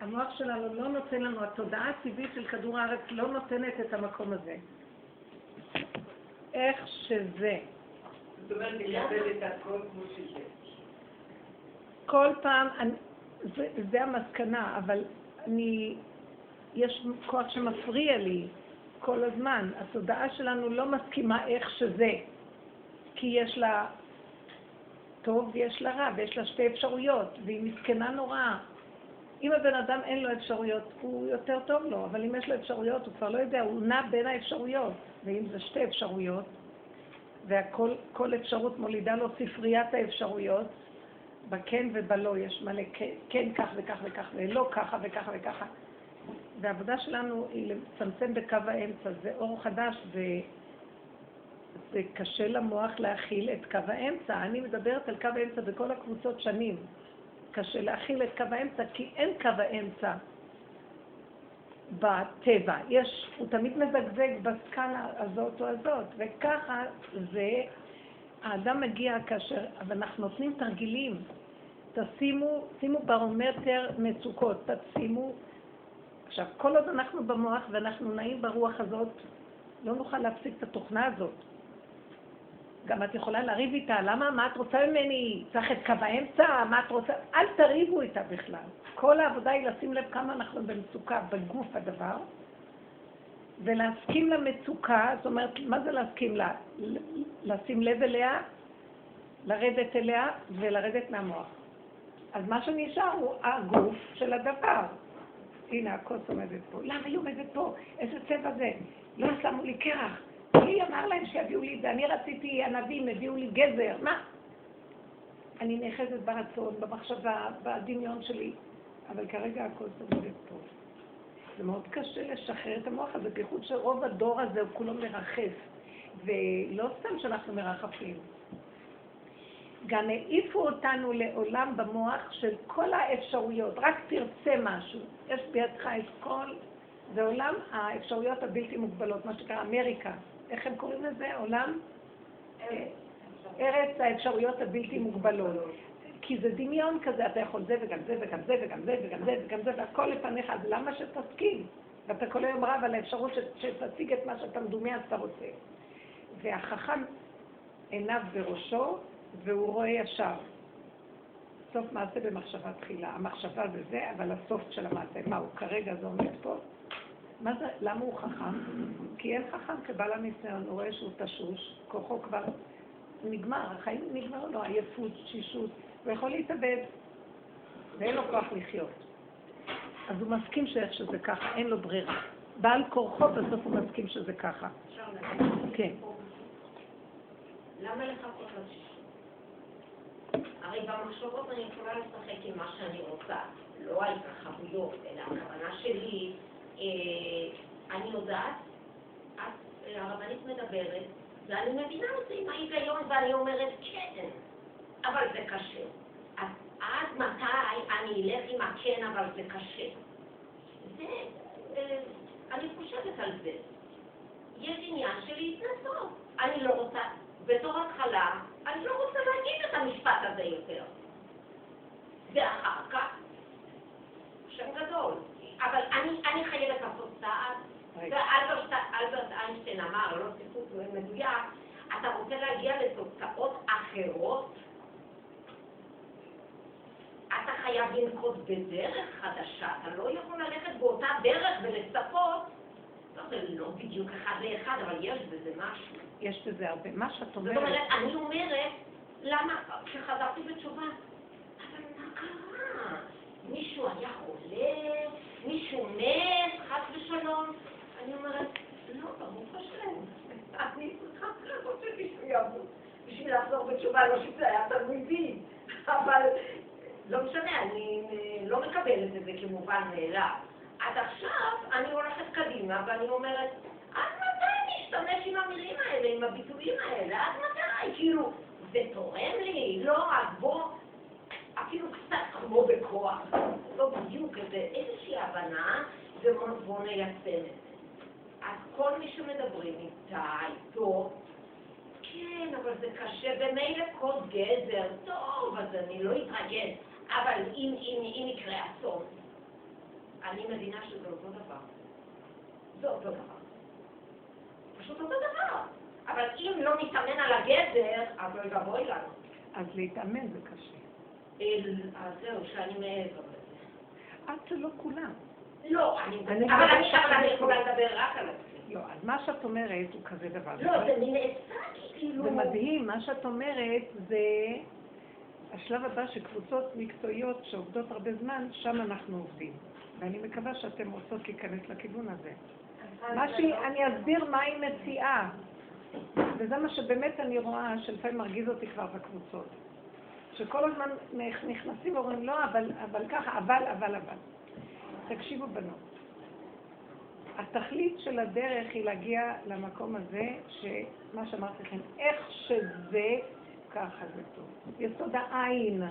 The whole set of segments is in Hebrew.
המוח שלנו לא נותן לנו, התודעה הטבעית של כדור הארץ לא נותנת את המקום הזה. איך שזה. זאת אומרת, לקבל את הכל כמו שזה. כל פעם, אני, זה, זה המסקנה, אבל אני, יש כוח שמפריע לי כל הזמן. התודעה שלנו לא מסכימה איך שזה, כי יש לה טוב ויש לה רע, ויש לה שתי אפשרויות, והיא מסכנה נוראה. אם הבן אדם אין לו אפשרויות, הוא יותר טוב לו, אבל אם יש לו אפשרויות, הוא כבר לא יודע, הוא נע בין האפשרויות. ואם זה שתי אפשרויות, וכל אפשרות מולידה לו ספריית האפשרויות, בכן ובלא יש מלא כן, כן כך וכך וכך, ולא ככה וככה וככה. והעבודה שלנו היא לצמצם בקו האמצע, זה אור חדש וזה קשה למוח להכיל את קו האמצע. אני מדברת על קו האמצע בכל הקבוצות שנים. קשה להכיל את קו האמצע כי אין קו האמצע בטבע. יש, הוא תמיד מזגזג בסקאלה הזאת או הזאת, וככה זה, האדם מגיע כאשר, אבל אנחנו נותנים תרגילים. תשימו, שימו ברומטר מצוקות, תשימו. עכשיו, כל עוד אנחנו במוח ואנחנו נעים ברוח הזאת, לא נוכל להפסיק את התוכנה הזאת. גם את יכולה לריב איתה, למה? מה את רוצה ממני? צריך את קו האמצע? מה את רוצה? אל תריבו איתה בכלל. כל העבודה היא לשים לב כמה אנחנו במצוקה בגוף הדבר, ולהסכים למצוקה, זאת אומרת, מה זה להסכים לה? לשים לב אליה, לרדת אליה ולרדת מהמוח. אז מה שנשאר הוא הגוף של הדבר. הנה, הכוס עומדת פה. למה היא עומדת פה? איזה צבע זה? לא שמו לי קרח. מי אמר להם שיביאו לי את זה? אני רציתי, ענבים הביאו לי גזר. מה? אני נאחזת ברצון, במחשבה, בדמיון שלי, אבל כרגע הכוס עומדת פה. זה מאוד קשה לשחרר את המוח הזה, בייחוד שרוב הדור הזה הוא כולו מרחף. ולא סתם שאנחנו מרחפים. גם העיפו אותנו לעולם במוח של כל האפשרויות, רק תרצה משהו. יש בידך את כל, זה עולם האפשרויות הבלתי מוגבלות, מה שנקרא אמריקה. איך הם קוראים לזה? עולם? ארץ האפשרויות הבלתי מוגבלות. כי זה דמיון כזה, אתה יכול זה וגם זה וגם זה וגם זה וגם זה וגם זה והכל לפניך, אז למה שתסכים? ואתה כל היום רב על האפשרות שתציג את מה שאתה מדומיין שאתה רוצה. והחכם עיניו בראשו, והוא רואה ישר. סוף מעשה במחשבה תחילה. המחשבה זה זה, אבל הסוף של המעשה, מה הוא כרגע זה עומד פה? מה זה, למה הוא חכם? כי אין חכם כבעל הניסיון, הוא רואה שהוא תשוש, כוחו כבר נגמר, החיים נגמר לו, עייפות, תשישות, הוא יכול להתאבד, ואין לו כוח לחיות. אז הוא מסכים שאיך שזה ככה, אין לו ברירה. בעל כורחו בסוף הוא מסכים שזה ככה. כן. למה לחכות לתשישות? הרי במחשבות אני יכולה לשחק עם מה שאני רוצה, לא ההתרחבויות, אלא הכוונה שלי, אני יודעת, את, הרבנית מדברת, ואני מבינה את זה עם ההיגיון, ואני אומרת כן, אבל זה קשה. אז עד מתי אני אלך עם הכן, אבל זה קשה? זה, אה, אני חושבת על זה. יש עניין של התנסות. אני לא רוצה, בתור התחלה, אני לא רוצה להגיד את המשפט הזה יותר. ואחר כך, שם גדול. אבל אני, אני חייבת לעשות צעד, ואלברט איינשטיין אמר, לא ציטוט מדויק, אתה רוצה להגיע לתוצאות אחרות, אתה חייב לנקוט בדרך חדשה, אתה לא יכול ללכת באותה דרך ולצפות, לא, זה לא בדיוק אחד לאחד, אבל יש בזה משהו. יש בזה הרבה. מה שאת אומרת... זאת אומרת, אני אומרת, למה, כשחזרתי בתשובה, אבל מה קרה? מישהו היה חולה? מישהו מת? חס ושלום? אני אומרת, לא, ברוך השם. אני צריכה לחכות שמישהו ימות בשביל לחזור בתשובה, לא שזה היה תלמידי. אבל לא משנה, אני לא מקבלת את זה כמובן מאליו. אז עכשיו אני הולכת קדימה ואני אומרת, עד מתי נשתמש עם המילים האלה, עם הביטויים האלה? עד מתי? כאילו, זה תורם לי? לא, אז בוא, אפילו קצת כמו בכוח. לא בדיוק איזה, איזושהי הבנה, ובוא ניישם את זה. אז כל מי שמדברים איתה, איתו, כן, אבל זה קשה, ומילא קוד גזר, טוב, אז אני לא אתרגל, אבל אם, אם, אם יקרה אסון, אני מבינה שזה אותו דבר. זה אותו דבר. פשוט אותו דבר. אבל אם לא נתאמן על הגדר, אז אוי ואבוי לנו. אז להתאמן זה קשה. אל- אז זהו, שאני מעבר לזה. את לא כולם. לא, אני... אבל אני יכולה לדבר רק על עצמי. לא, אז מה שאת אומרת הוא כזה דבר. לא, זה נעשה כאילו... זה מדהים, מה שאת אומרת זה השלב הבא שקבוצות מקצועיות שעובדות הרבה זמן, שם אנחנו עובדים. ואני מקווה שאתן רוצות להיכנס לכיוון הזה. מה שהיא, אני אסביר מה היא מציעה. וזה מה שבאמת אני רואה שלפעמים מרגיז אותי כבר בקבוצות. שכל הזמן נכנסים ואומרים, לא, אבל, אבל ככה, אבל, אבל, אבל. תקשיבו בנות. התכלית של הדרך היא להגיע למקום הזה, שמה שאמרתי לכם, איך שזה, ככה זה טוב. יסוד העין.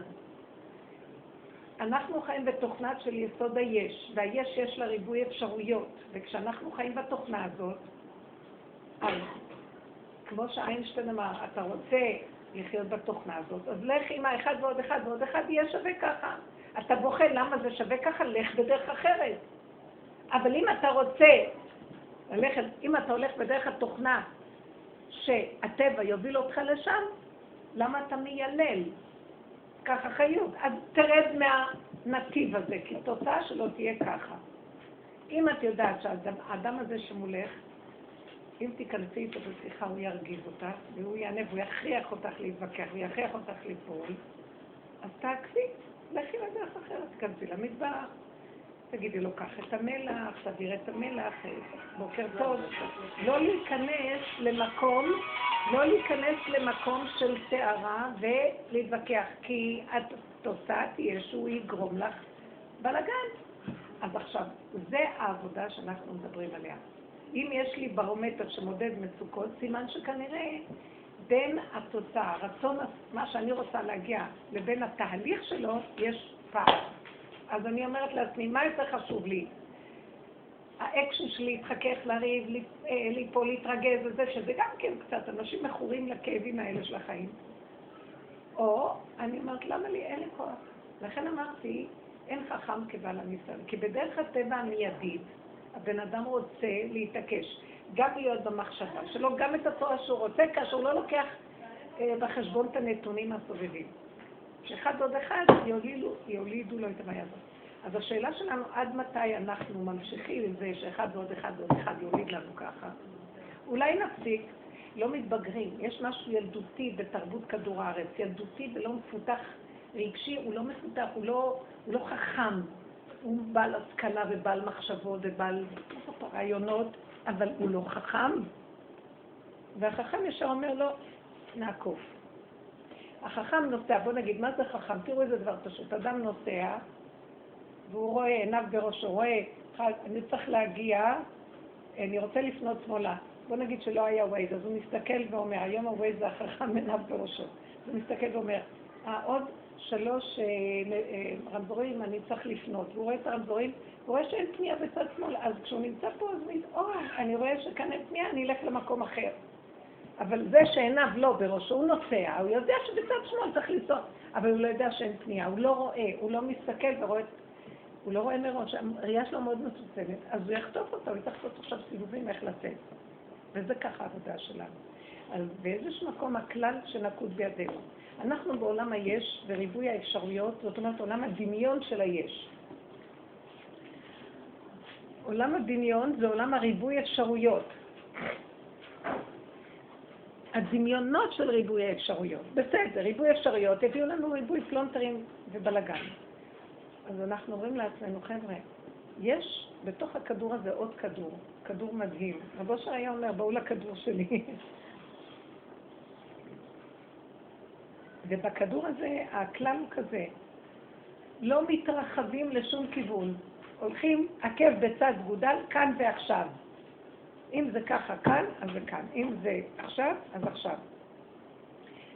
אנחנו חיים בתוכנה של יסוד היש, והיש יש לה ריבוי אפשרויות, וכשאנחנו חיים בתוכנה הזאת, אז כמו שאיינשטיין אמר, אתה רוצה לחיות בתוכנה הזאת, אז לך עם האחד ועוד אחד ועוד אחד יהיה שווה ככה. אתה בוחן למה זה שווה ככה, לך בדרך אחרת. אבל אם אתה רוצה ללכת, אם אתה הולך בדרך התוכנה שהטבע יוביל אותך לשם, למה אתה מיילל? ככה חיות. אז תרד מהנתיב הזה, כי תוצאה שלו תהיה ככה. אם את יודעת שהאדם הזה שמולך, אם תיכנסי איתו בשיחה הוא ירגיז אותך, והוא יענה והוא יכריח אותך להתווכח, הוא יכריח אותך ליפול, אז תעקבי, לכי לדרך אחרת, תיכנסי למטבח, תגידי לו, קח את המלח, תעביר את המלח, בוקר טוב. לא להיכנס למקום, לא להיכנס למקום של סערה ולהתווכח, כי התוצאה תהיה שהוא יגרום לך בלאגן. אז עכשיו, זה העבודה שאנחנו מדברים עליה. אם יש לי ברומטר שמודד מצוקות, סימן שכנראה בין התוצאה, הרצון, מה שאני רוצה להגיע, לבין התהליך שלו, יש פער. אז אני אומרת לעצמי, מה יותר חשוב לי? האקשן שלי להתחכך, לריב, ליפול, להתרגז וזה, שזה גם כן קצת, אנשים מכורים לכאבים האלה של החיים. או, אני אומרת, למה לי? אין לי כוח. לכן אמרתי, אין חכם כבעל הניסיון. כי בדרך הטבע המיידית, הבן אדם רוצה להתעקש, גם להיות במחשבה שלו, גם את התורה שהוא רוצה, כאשר הוא לא לוקח אה, בחשבון את הנתונים הסובבים. שאחד עוד אחד יולידו, יולידו לו את הבעיה הזאת. אז השאלה שלנו, עד מתי אנחנו ממשיכים עם זה שאחד ועוד אחד ועוד אחד יוליד לנו ככה? אולי נפסיק, לא מתבגרים. יש משהו ילדותי בתרבות כדור הארץ, ילדותי ולא מפותח רגשי, הוא לא מפותח, הוא לא, הוא לא חכם. הוא בעל השכלה ובעל מחשבות ובעל רעיונות, אבל הוא לא חכם. והחכם ישר אומר לו, נעקוף. החכם נוסע, בוא נגיד, מה זה חכם? תראו איזה דבר פשוט. אדם נוסע, והוא רואה עיניו בראשו, רואה, אני צריך להגיע, אני רוצה לפנות שמאלה. בוא נגיד שלא היה ווייז, אז הוא מסתכל ואומר, היום הווייז זה החכם עיניו בראשו. הוא מסתכל ואומר, אה, עוד שלוש אה, אה, רמזורים אני צריך לפנות. והוא רואה את הרמזורים, הוא רואה שאין פנייה בצד שמאל, אז כשהוא נמצא פה, אז הוא אומר, או, אני רואה שכאן אין פנייה, אני אלך למקום אחר. אבל זה שעיניו לא בראשו, הוא נוסע, הוא יודע שבצד שמאל צריך לנסוע, אבל הוא לא יודע שאין פנייה, הוא לא רואה, הוא לא מסתכל ורואה, הוא לא רואה מראש, הראייה שלו מאוד מצוצמת, אז הוא יחטוף אותו, הוא יצטרך לעשות עכשיו סיבובים איך לצאת. וזה ככה העבודה שלנו. אז באיזשהו מקום הכלל שנקוט בידינו. אנחנו בעולם היש וריבוי האפשרויות, זאת אומרת עולם הדמיון של היש. עולם הדמיון זה עולם הריבוי אפשרויות. הדמיונות של ריבוי האפשרויות. בסדר, ריבוי אפשרויות הביאו לנו ריבוי פלונטרים ובלאגן. אז אנחנו אומרים לעצמנו, חבר'ה, יש בתוך הכדור הזה עוד כדור, כדור מדהים. רבו אושר היה אומר, בואו לכדור שלי. ובכדור הזה, הכלל הוא כזה, לא מתרחבים לשום כיוון. הולכים עקב בצד גודל, כאן ועכשיו. אם זה ככה כאן, אז זה כאן. אם זה עכשיו, אז עכשיו.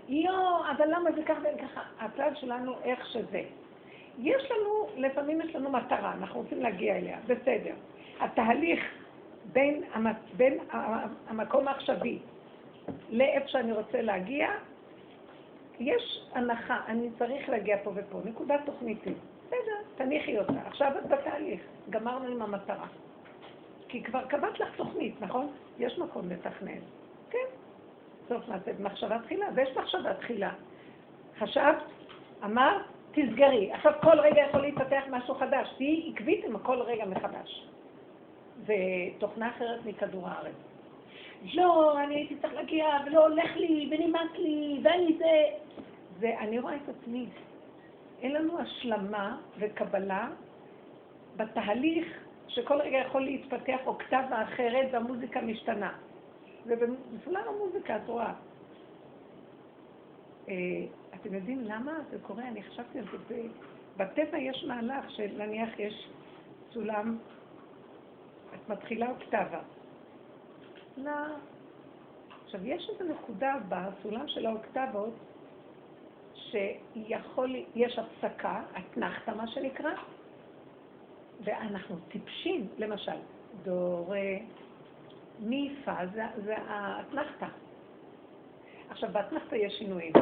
יואו, אבל למה זה ככה וככה? הכלל שלנו איך שזה. יש לנו, לפעמים יש לנו מטרה, אנחנו רוצים להגיע אליה, בסדר. התהליך בין, בין המקום העכשווי לאיפה שאני רוצה להגיע, יש הנחה, אני צריך להגיע פה ופה, נקודה תוכניתית. בסדר, תניחי אותה. עכשיו את בתהליך, גמרנו עם המטרה. כי כבר קבעת לך תוכנית, נכון? יש מקום לתכנן. כן. סוף מעשה במחשבה תחילה, ויש מחשבה תחילה. חשבת, אמרת, תסגרי. עכשיו כל רגע יכול להתפתח משהו חדש. תהיי עקבית עם כל רגע מחדש. זה תוכנה אחרת מכדור הארץ. לא, אני הייתי צריך להגיע, ולא הולך לי, ונמאס לי, ואני זה... זה, אני רואה את עצמי. אין לנו השלמה וקבלה בתהליך שכל רגע יכול להתפתח אוקטבה אחרת והמוזיקה משתנה. ובסולם המוזיקה את רואה. אה, אתם יודעים למה זה קורה? אני חשבתי על זה. בטבע יש מהלך שנניח יש סולם, את מתחילה אוקטבה. לא. עכשיו, יש איזו נקודה בסולם של האוקטבות שיכול, יש הפסקה, אתנחתא מה שנקרא, ואנחנו טיפשים, למשל, דו, רה, מי, פה, זה, זה האתנחתא. עכשיו, באתנחתא יש שינויים.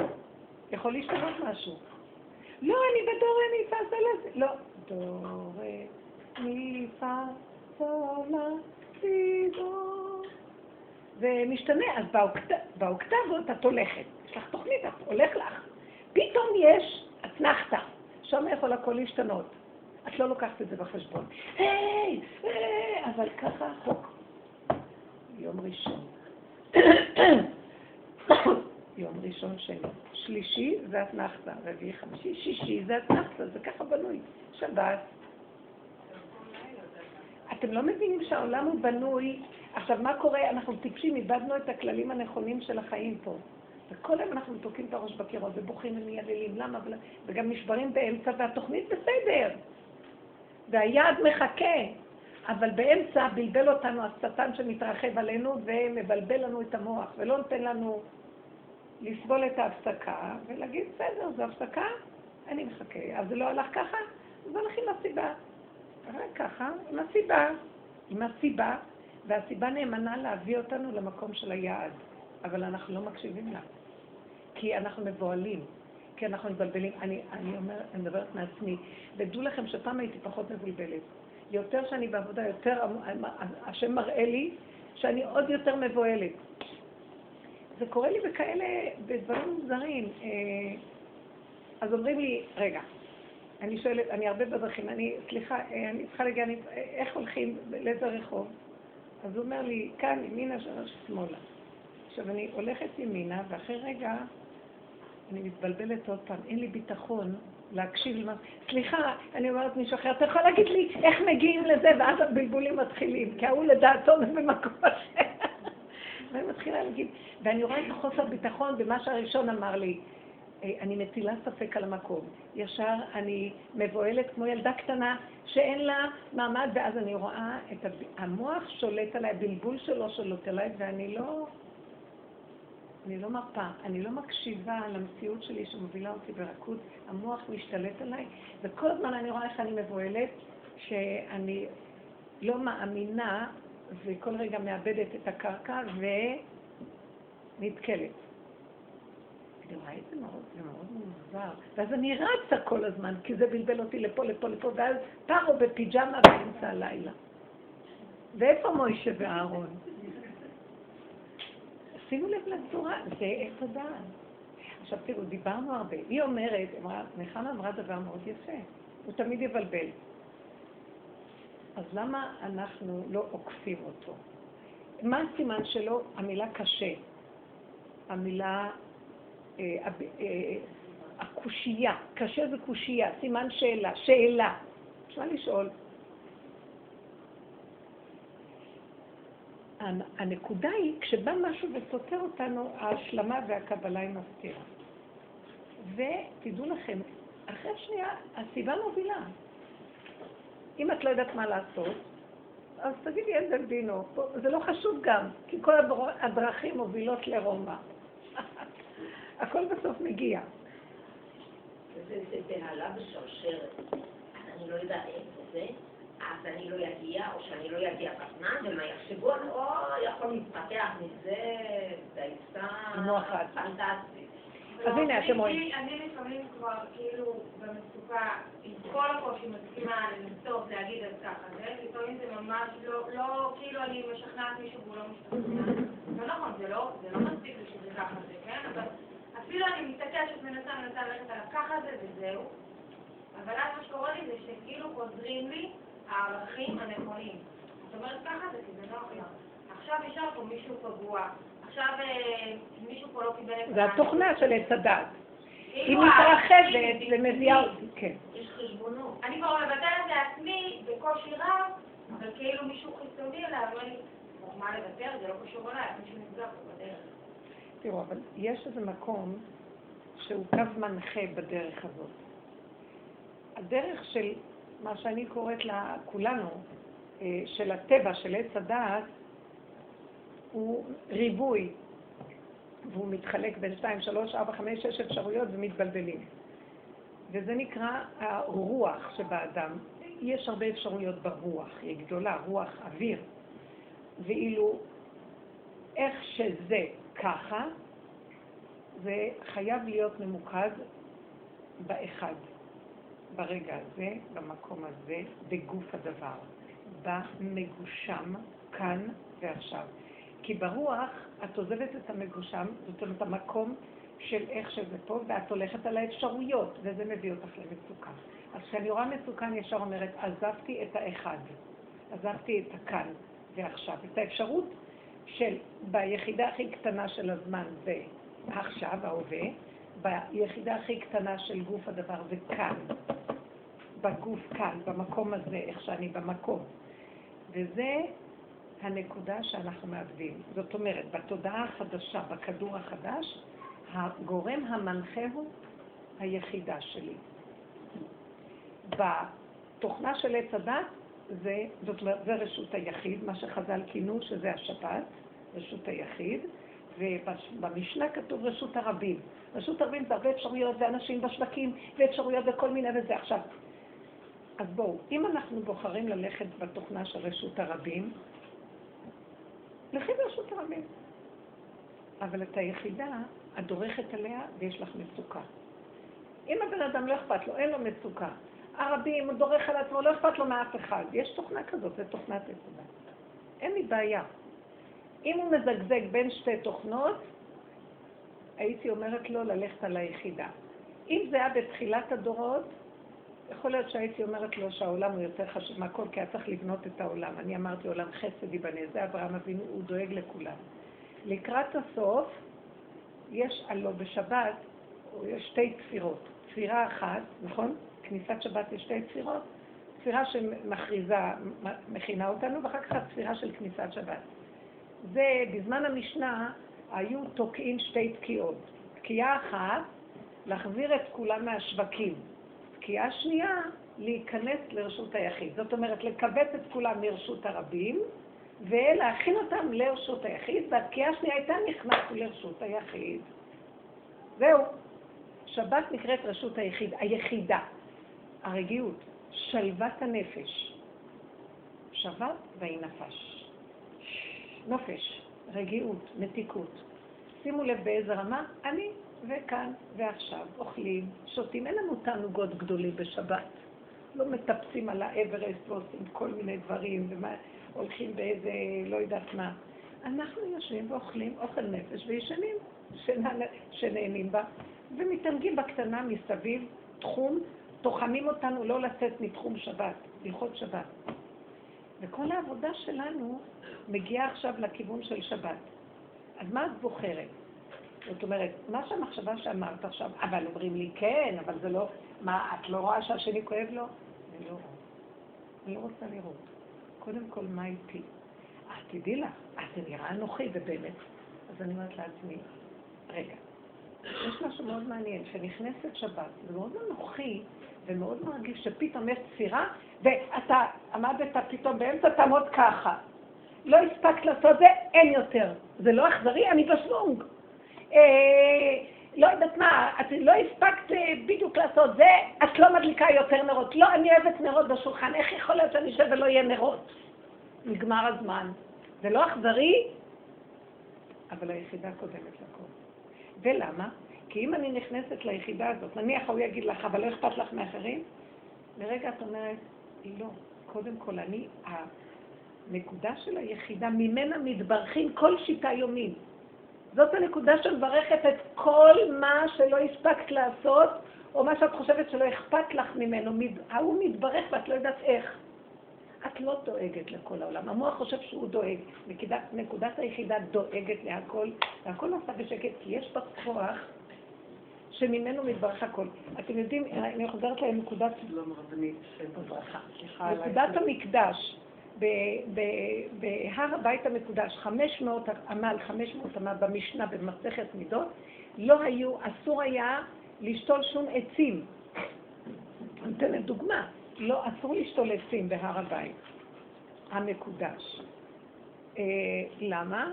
יכול להשתנות משהו. לא, אני בדו, רה, מי, פה, זה לא לא. דו, רה, מי, פה, סולה, סי, דו. ומשתנה, אז באוקט... באוקטבות את הולכת. יש לך תוכנית, את הולך לך. פתאום יש אתנחתא, שם יכול הכל להשתנות. את לא לוקחת את זה בחשבון. היי, היי, אבל ככה החוק. יום ראשון. יום ראשון שני. שלישי זה אתנחתא, רביעי חמישי, שישי זה אתנחתא, זה ככה בנוי. שבת. אתם לא מבינים שהעולם הוא בנוי, עכשיו מה קורה? אנחנו טיפשים, איבדנו את הכללים הנכונים של החיים פה. וכל היום אנחנו תוקעים את הראש בקירות ובוכים ומייללים, למה? וגם נשברים באמצע, והתוכנית בסדר. והיעד מחכה, אבל באמצע בלבל אותנו השטן שמתרחב עלינו ומבלבל לנו את המוח, ולא נותן לנו לסבול את ההפסקה ולהגיד, בסדר, זו הפסקה, אני מחכה. אז זה לא הלך ככה? אז הולך עם הסיבה. רק ככה, עם הסיבה. עם הסיבה, והסיבה נאמנה להביא אותנו למקום של היעד, אבל אנחנו לא מקשיבים לה. כי אנחנו מבוהלים, כי אנחנו מבלבלים. אני, אני אומר, אני מדברת מעצמי, ודעו לכם שפעם הייתי פחות מבולבלת. יותר שאני בעבודה, יותר השם מראה לי שאני עוד יותר מבוהלת. זה קורה לי בכאלה, בדברים מוזרים. אה, אז אומרים לי, רגע, אני שואלת, אני הרבה בדרכים, אני, סליחה, אה, אני צריכה להגיע, אני, איך הולכים, לאיזה רחוב? אז הוא אומר לי, כאן, ימינה, שלוש, שמאלה. עכשיו, אני הולכת ימינה, ואחרי רגע אני מתבלבלת עוד פעם, אין לי ביטחון להקשיב למה... סליחה, אני אומרת מישהו אחר, אתה יכול להגיד לי איך מגיעים לזה, ואז הבלבולים מתחילים, כי ההוא לדעתו במקום אחר. ואני מתחילה להגיד, ואני רואה את החוסר ביטחון במה שהראשון אמר לי. אה, אני מטילה ספק על המקום. ישר אני מבוהלת כמו ילדה קטנה שאין לה מעמד, ואז אני רואה את המוח שולט עליי, הבלבול שלו שולט עליי, ואני לא... אני לא מרפה, אני לא מקשיבה למציאות שלי שמובילה אותי ברכות, המוח משתלט עליי, וכל הזמן אני רואה איך אני מבוהלת, שאני לא מאמינה, וכל רגע מאבדת את הקרקע ונתקלת. אני רואה את זה מאוד, זה מאוד מוזר. ואז אני רצה כל הזמן, כי זה בלבל אותי לפה, לפה, לפה, ואז פרו בפיג'מה באמצע הלילה. ואיפה מוישה ואהרון? שימו לב לצורה, זה עץ הדעת. עכשיו תראו, דיברנו הרבה. היא אומרת, אמרה, נחמה אמרה דבר מאוד יפה, הוא תמיד יבלבל. אז למה אנחנו לא עוקפים אותו? מה הסימן שלו? המילה קשה. המילה, הקושייה. קשה זה קושייה, סימן שאלה. שאלה. אפשר לשאול, הנקודה היא, כשבא משהו וסותר אותנו, ההשלמה והקבלה היא מסתירה. ותדעו לכם, אחרי שנייה, הסיבה מובילה. אם את לא יודעת מה לעשות, אז תגידי אין דלבינו. זה לא חשוב גם, כי כל הדרכים מובילות לרומא. הכל בסוף מגיע. זה בהלה בשרשרת. אני לא יודעת איפה זה. אז אני לא אגיע, או שאני לא אגיע בזמן, ומה יחשבו, או יכול להתפתח מזה דייסה פנטסטית. אז הנה, אתם רואים. אני לפעמים כבר כאילו במצוקה, עם כל הקושי מסכימה לנסות להגיד אז ככה זה, לפעמים זה ממש לא, לא, כאילו אני משכנעת מישהו והוא לא משתכנע. לא נכון, זה לא, זה לא מספיק לי שזה ככה זה, כן? אבל אפילו אני מתעקשת, מנסה, מנסה ללכת על הככה זה וזהו. אבל אז מה שקורה לי זה שכאילו חוזרים לי הערכים הנכונים. זאת אומרת ככה זה כי זה נוח לך. עכשיו ישב פה מישהו פגוע, עכשיו אה, מישהו פה לא קיבל את זה התוכנה של עץ הדת. היא כאילו, מתרחבת ומביאה אותי, כן. יש חשבונות. אני כבר מבטלת לעצמי בקושי רב, אבל כאילו מישהו חיצוני אליי, אומר לי, מה לוותר? זה לא קשור אליי, מישהו נפגע פה בדרך. תראו, אבל יש איזה מקום שהוא קו מנחה בדרך הזאת. הדרך של מה שאני קוראת לה, כולנו, אה, של הטבע, של עץ הדעת, הוא ריבוי, והוא מתחלק בין 2, 3, 4, 5, 6 אפשרויות ומתבלבלים. וזה נקרא הרוח שבאדם. יש הרבה אפשרויות ברוח, היא גדולה, רוח, אוויר. ואילו איך שזה ככה, זה חייב להיות ממוקד באחד, ברגע הזה, במקום הזה, בגוף הדבר, במגושם, כאן ועכשיו. כי ברוח את עוזבת את המגושם, זאת אומרת המקום של איך שזה פה, ואת הולכת על האפשרויות, וזה מביא אותך למצוקה. אז כשאני רואה מצוקה, אני ישר אומרת, עזבתי את האחד, עזבתי את הכאן ועכשיו, את האפשרות של ביחידה הכי קטנה של הזמן זה עכשיו, ההווה, ביחידה הכי קטנה של גוף הדבר זה כאן, בגוף כאן, במקום הזה, איך שאני במקום. וזה הנקודה שאנחנו מאבדים. זאת אומרת, בתודעה החדשה, בכדור החדש, הגורם המנחה הוא היחידה שלי. בתוכנה של עץ הדת, זה, זאת אומרת, זה רשות היחיד, מה שחז"ל כינו שזה השבת, רשות היחיד, ובמשנה כתוב רשות הרבים. רשות הרבים זה הרבה אפשרויות, ואנשים בשווקים, ואפשרויות וכל מיני וזה. עכשיו, אז בואו, אם אנחנו בוחרים ללכת בתוכנה של רשות הרבים, לכי ברשות הרבים. אבל את היחידה, את דורכת עליה ויש לך מצוקה. אם הבן אדם לא אכפת לו, אין לו מצוקה. הרבים, הוא דורך על עצמו, לא אכפת לו מאף אחד. יש תוכנה כזאת, זה תוכנת יסודה. אין לי בעיה. אם הוא מזגזג בין שתי תוכנות, הייתי אומרת לו ללכת על היחידה. אם זה היה בתחילת הדורות, יכול להיות שהייתי אומרת לו שהעולם הוא יותר חשוב מהכל, כי היה צריך לבנות את העולם. אני אמרתי עולם חסד ייבנה, זה אברהם אבינו, הוא דואג לכולם. לקראת הסוף, יש הלא בשבת, יש שתי תפירות. תפירה אחת, נכון? כניסת שבת יש שתי תפירות. תפירה שמכריזה, מכינה אותנו, ואחר כך התפירה של כניסת שבת. זה, בזמן המשנה, היו תוקעים שתי תקיעות. תקיעה אחת, להחזיר את כולם מהשווקים. תקיעה שנייה, להיכנס לרשות היחיד. זאת אומרת, לקבץ את כולם לרשות הרבים, ולהכין אותם לרשות היחיד, והתקיעה השנייה הייתה נכנסו לרשות היחיד. זהו. שבת נקראת רשות היחיד, היחידה, הרגיעות, שלוות הנפש. שבת ויהי נפש. נופש, רגיעות, מתיקות. שימו לב באיזה רמה, אני וכאן ועכשיו אוכלים, שותים, אין לנו תענוגות גדולים בשבת. לא מטפסים על האברסט ועושים כל מיני דברים, והולכים באיזה, לא יודעת מה. אנחנו יושבים ואוכלים אוכל נפש וישנים, שנהנים בה, ומתענגים בקטנה מסביב, תחום, טוחנים אותנו לא לצאת מתחום שבת, הלכות שבת. וכל העבודה שלנו מגיעה עכשיו לכיוון של שבת. אז מה את בוחרת? זאת אומרת, מה שהמחשבה שאמרת עכשיו, אבל אומרים לי כן, אבל זה לא, מה, את לא רואה שהשני כואב לו? אני לא רואה. אני לא רוצה לראות. קודם כל, מה איתי? אה, תדעי לך, אז זה נראה אנוכי, ובאמת. אז אני אומרת לעצמי, רגע, יש משהו מאוד מעניין, שנכנסת שבת, זה מאוד אנוכי ומאוד מרגיש שפתאום יש תפירה, ואתה עמדת פתאום באמצע, תעמוד ככה. לא הספקת לעשות זה, אין יותר. זה לא אכזרי, אני בשוונג. אה, לא יודעת מה, את לא הספקת אה, בדיוק לעשות זה, את לא מדליקה יותר נרות. לא, אני אוהבת נרות בשולחן, איך יכול להיות שאני אשב ולא יהיה נרות? נגמר הזמן. זה לא אכזרי, אבל היחידה קודמת לכל. ולמה? כי כי אם אני נכנסת ליחידה הזאת, נניח הוא יגיד לך, אבל לא אכפת לך מאחרים, לרגע את אומרת, לא, קודם כל אני, הנקודה של היחידה, ממנה מתברכים כל שיטה יומית. זאת הנקודה שמברכת את כל מה שלא הספקת לעשות, או מה שאת חושבת שלא אכפת לך ממנו. ההוא מתברך ואת לא יודעת איך. את לא דואגת לכל העולם. המוח חושב שהוא דואג. נקודת, נקודת היחידה דואגת להכל, והכל נעשה בשקט, כי יש בה כוח שממנו מתברך הכל. אתם יודעים, אני חוזרת לנקודת... נקודת המקדש. בהר הבית המקודש, 500 עמל, 500 עמל במשנה, במסכת מידות, לא היו, אסור היה לשתול שום עצים. אני אתן דוגמה, לא, אסור לשתול עצים בהר הבית המקודש. אה, למה?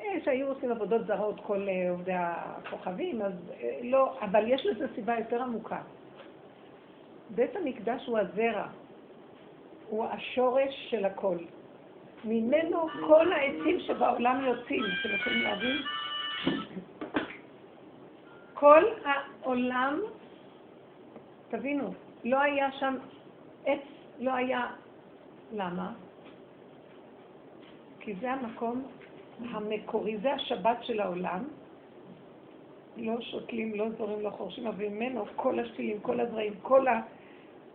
אה, שהיו עושים עבודות זרות כל אה, עובדי הכוכבים, אז אה, לא, אבל יש לזה סיבה יותר עמוקה. בית המקדש הוא הזרע, הוא השורש של הכל. ממנו כל העצים שבעולם יוצאים, אתם יכולים להבין? כל העולם, תבינו, לא היה שם עץ, לא היה... למה? כי זה המקום המקורי, זה השבת של העולם. לא שותלים, לא זורים, לא חורשים, אבל ממנו כל השתילים, כל הזרעים, כל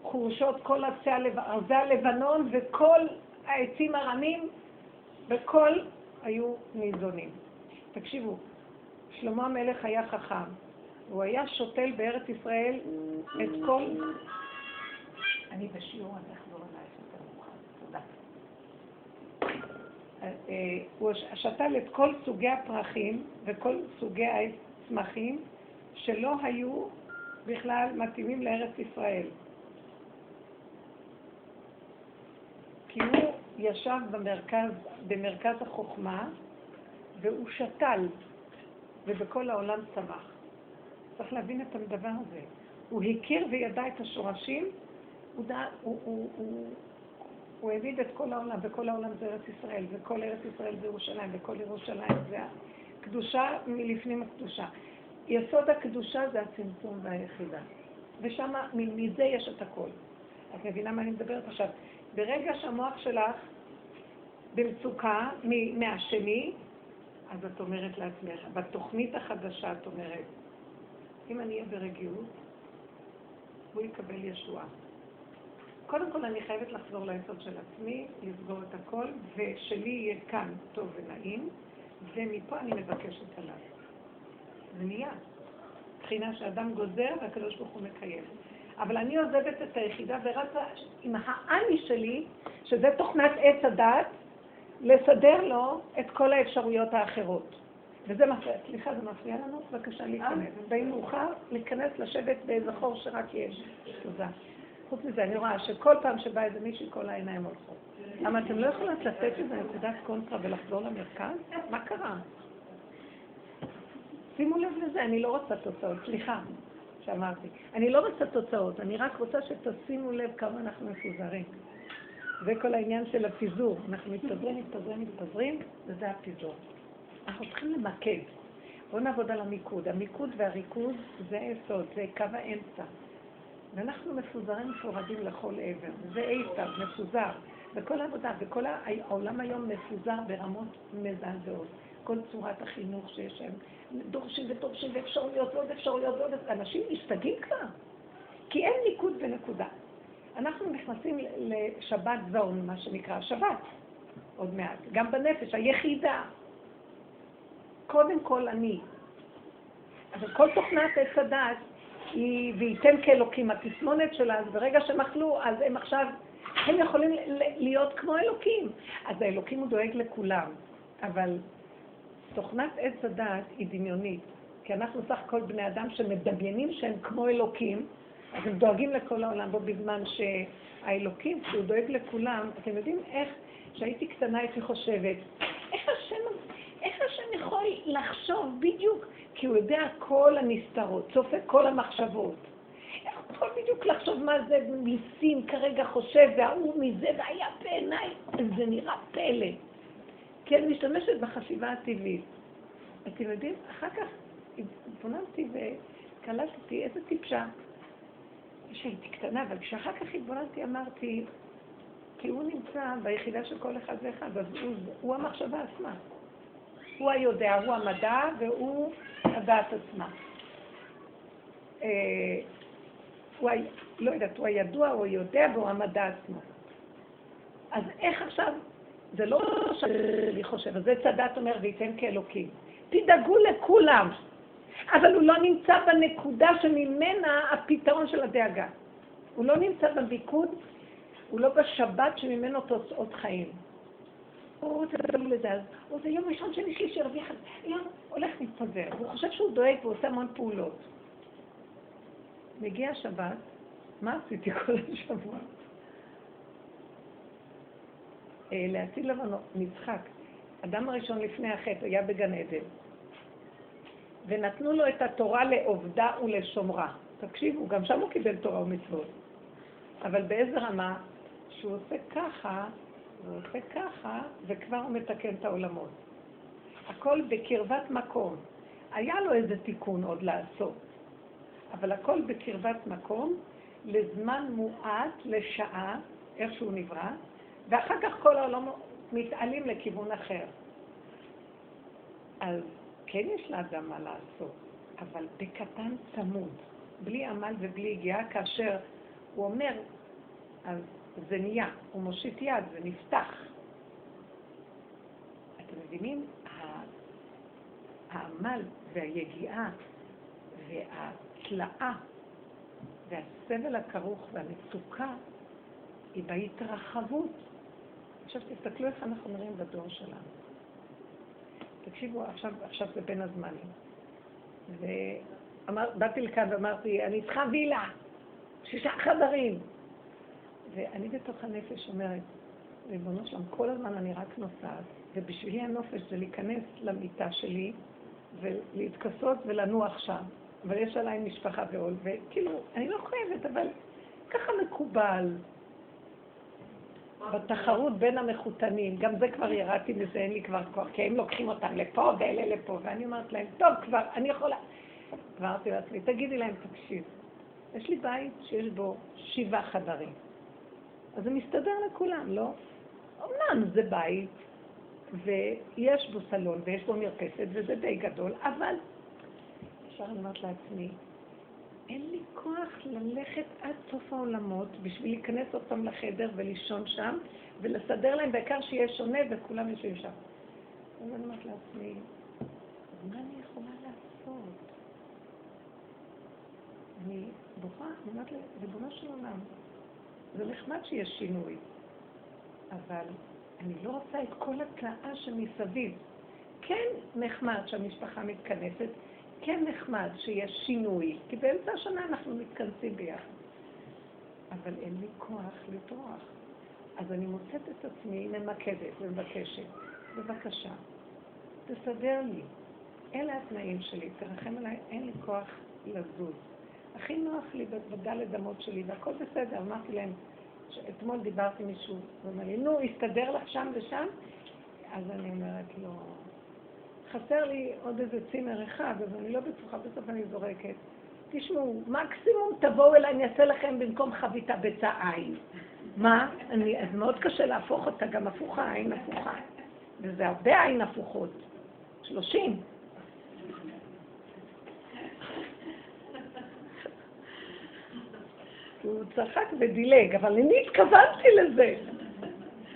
החורשות, כל עצי ארזי הלבנון וכל העצים הרמים, וכל היו ניזונים. תקשיבו, שלמה המלך היה חכם. הוא היה שותל בארץ ישראל את כל... אני בשיעור, אני אחזור אלייך יותר מאוחר. תודה. אה, הוא שתל את כל סוגי הפרחים וכל סוגי הצמחים שלא היו בכלל מתאימים לארץ ישראל. כי הוא ישב במרכז, במרכז החוכמה והוא שתל, ובכל העולם צמח. צריך להבין את הדבר הזה. הוא הכיר וידע את השורשים, הוא, דע, הוא, הוא, הוא, הוא העמיד את כל העולם, וכל העולם זה ארץ ישראל, וכל ארץ ישראל זה ירושלים, וכל ירושלים זה הקדושה מלפנים הקדושה. יסוד הקדושה זה הצמצום והיחידה. ושם, מזה יש את הכל. את מבינה מה אני מדברת עכשיו? ברגע שהמוח שלך במצוקה מהשני, אז את אומרת לעצמך, בתוכנית החדשה את אומרת, אם אני אהיה ברגיעות, הוא יקבל ישועה. קודם כל אני חייבת לחזור ליסוד של עצמי, לסגור את הכל, ושלי יהיה כאן טוב ונעים, ומפה אני מבקשת עליו. זה נהיה. מבחינה שאדם גוזר והקדוש ברוך הוא מקיים. אבל אני עוזבת את היחידה ורצה עם האני שלי, שזה תוכנת עץ הדת, לסדר לו את כל האפשרויות האחרות. וזה מפריע, סליחה, זה מפריע לנו? בבקשה להיכנס. די מאוחר, להיכנס, לשבת באיזה חור שרק יש. תודה. חוץ מזה, אני רואה שכל פעם שבא איזה מישהי, כל העיניים הולכות. למה אתם לא יכולות לתת איזה נקודת קונטרה ולחזור למרכז? מה קרה? שימו לב לזה, אני לא רוצה תוצאות, סליחה שאמרתי. אני לא רוצה תוצאות, אני רק רוצה שתשימו לב כמה אנחנו מפוזרים. זה כל העניין של הפיזור. אנחנו מתפזרים, מתפזרים, מתפזרים, וזה הפיזור. אנחנו צריכים למקד. בואו נעבוד על המיקוד. המיקוד והריכוז זה היסוד, זה קו האמצע. ואנחנו מפוזרים מפורדים לכל עבר. זה עיסא, מפוזר. וכל העבודה, וכל העולם היום מפוזר ברמות מזעזעות. כל צורת החינוך שיש שם, דורשים ודורשים ואפשרויות ועוד אפשרויות ועוד... אנשים משתגעים כבר, כי אין ניקוד ונקודה. אנחנו נכנסים לשבת זון, מה שנקרא שבת, עוד מעט. גם בנפש, היחידה. קודם כל אני. אבל כל תוכנת עץ הדת היא, וייתן כאלוקים, התסמונת שלה, אז ברגע שהם אכלו, אז הם עכשיו, הם יכולים להיות כמו אלוקים. אז האלוקים הוא דואג לכולם, אבל תוכנת עץ הדת היא דמיונית, כי אנחנו סך הכל בני אדם שמדמיינים שהם כמו אלוקים, אז הם דואגים לכל העולם, בו בזמן שהאלוקים, כשהוא דואג לכולם, אתם יודעים איך, כשהייתי קטנה הייתי חושבת, איך השם, השם יכול לחשוב בדיוק, כי הוא יודע כל הנסתרות, צופה כל המחשבות. איך הוא יכול בדיוק לחשוב מה זה ניסים כרגע חושב, וההוא מזה, והיה בעיניי, זה נראה פלא. כי אני משתמשת בחשיבה הטבעית. אתם יודעים, אחר כך התבוננתי וקלטתי איזה טיפשה. שהייתי קטנה, אבל כשאחר כך התבוננתי אמרתי, כי הוא נמצא ביחידה של כל אחד ואחד, אז הוא, הוא המחשבה עצמה. הוא היודע, הוא המדע והוא הדעת עצמה. אה, הוא. לא יודעת, הוא הידוע, הוא היודע והוא המדע עצמו. אז איך עכשיו, זה לא שאני חושב, זה צדת אומר וייתן כאלוקים. תדאגו לכולם, אבל הוא לא נמצא בנקודה שממנה הפתרון של הדאגה. הוא לא נמצא בביקוד, הוא לא בשבת שממנו תוצאות חיים. הוא רוצה לדבר לזה, אז הוא זה יום ראשון, שני, שלישי, רביעי יום הולך להתפזר. הוא חושב שהוא דואג והוא עושה המון פעולות. מגיע שבת, מה עשיתי כל השבוע? אה, להציל לבנו, משחק. אדם הראשון לפני החטא היה בגן עדן, ונתנו לו את התורה לעובדה ולשומרה. תקשיבו, גם שם הוא קיבל תורה ומצוות. אבל באיזה רמה? שהוא עושה ככה, הוא עושה ככה, וכבר הוא מתקן את העולמות. הכל בקרבת מקום. היה לו איזה תיקון עוד לעשות, אבל הכל בקרבת מקום, לזמן מועט, לשעה, איך שהוא נברא, ואחר כך כל העולם מתעלים לכיוון אחר. אז כן יש לאדם מה לעשות, אבל בקטן צמוד, בלי עמל ובלי הגיעה, כאשר הוא אומר, אז זה נהיה, הוא מושיט יד, זה נפתח. אתם מבינים? העמל והיגיעה והתלאה והסבל הכרוך והמצוקה היא בהתרחבות. עכשיו תסתכלו איך אנחנו נראים בדור שלנו. תקשיבו, עכשיו, עכשיו זה בין הזמנים. ובאתי לכאן ואמרתי, אני צריכה וילה, שישה חדרים. ואני בתוך הנפש אומרת, ריבונו שלם, כל הזמן אני רק נוסעת, ובשבילי הנופש זה להיכנס למיטה שלי ולהתכסות ולנוח שם. אבל יש עליי משפחה ועול, וכאילו, אני לא חייבת, אבל ככה מקובל. בתחרות בין המחותנים, גם זה כבר ירדתי מזה, אין לי כבר כוח, כי הם לוקחים אותם לפה ואלה לפה, ואני אומרת להם, טוב כבר, אני יכולה... אמרתי לעצמי, תגידי להם, תקשיב, יש לי בית שיש בו שבעה חדרים. אז זה מסתדר לכולם, לא? אמנם זה בית, ויש בו סלון, ויש בו מרפסת, וזה די גדול, אבל אפשר לומר לעצמי, אין לי כוח ללכת עד סוף העולמות בשביל להיכנס עוד פעם לחדר ולישון שם, ולסדר להם, בעיקר שיהיה שונה וכולם יושבים שם. אז אני אומרת לעצמי, מה אני יכולה לעשות? אני בוכה, אני אומרת ריבונו של עולם, זה נחמד שיש שינוי, אבל אני לא רוצה את כל התלאה שמסביב. כן נחמד שהמשפחה מתכנסת, כן נחמד שיש שינוי, כי באמצע השנה אנחנו מתכנסים ביחד. אבל אין לי כוח לטרוח. אז אני מוצאת את עצמי ממקדת ומבקשת, בבקשה, תסדר לי. אלה התנאים שלי, תרחם עליי, אין לי כוח לזוז. הכי נוח לי בדלת אמות שלי, והכל בסדר. אמרתי להם, אתמול דיברתי עם מישהו, הוא אומר לי, נו, הסתדר לך שם ושם? אז אני אומרת לו, חסר לי עוד איזה צימר אחד, אז אני לא בטוחה, בסוף אני זורקת. תשמעו, מקסימום תבואו אליי, אני אעשה לכם במקום חביתה ביצה עין. מה? אני, אז מאוד קשה להפוך אותה, גם הפוכה, עין הפוכה. וזה הרבה עין הפוכות. שלושים. הוא צחק ודילג, אבל אני התכוונתי לזה.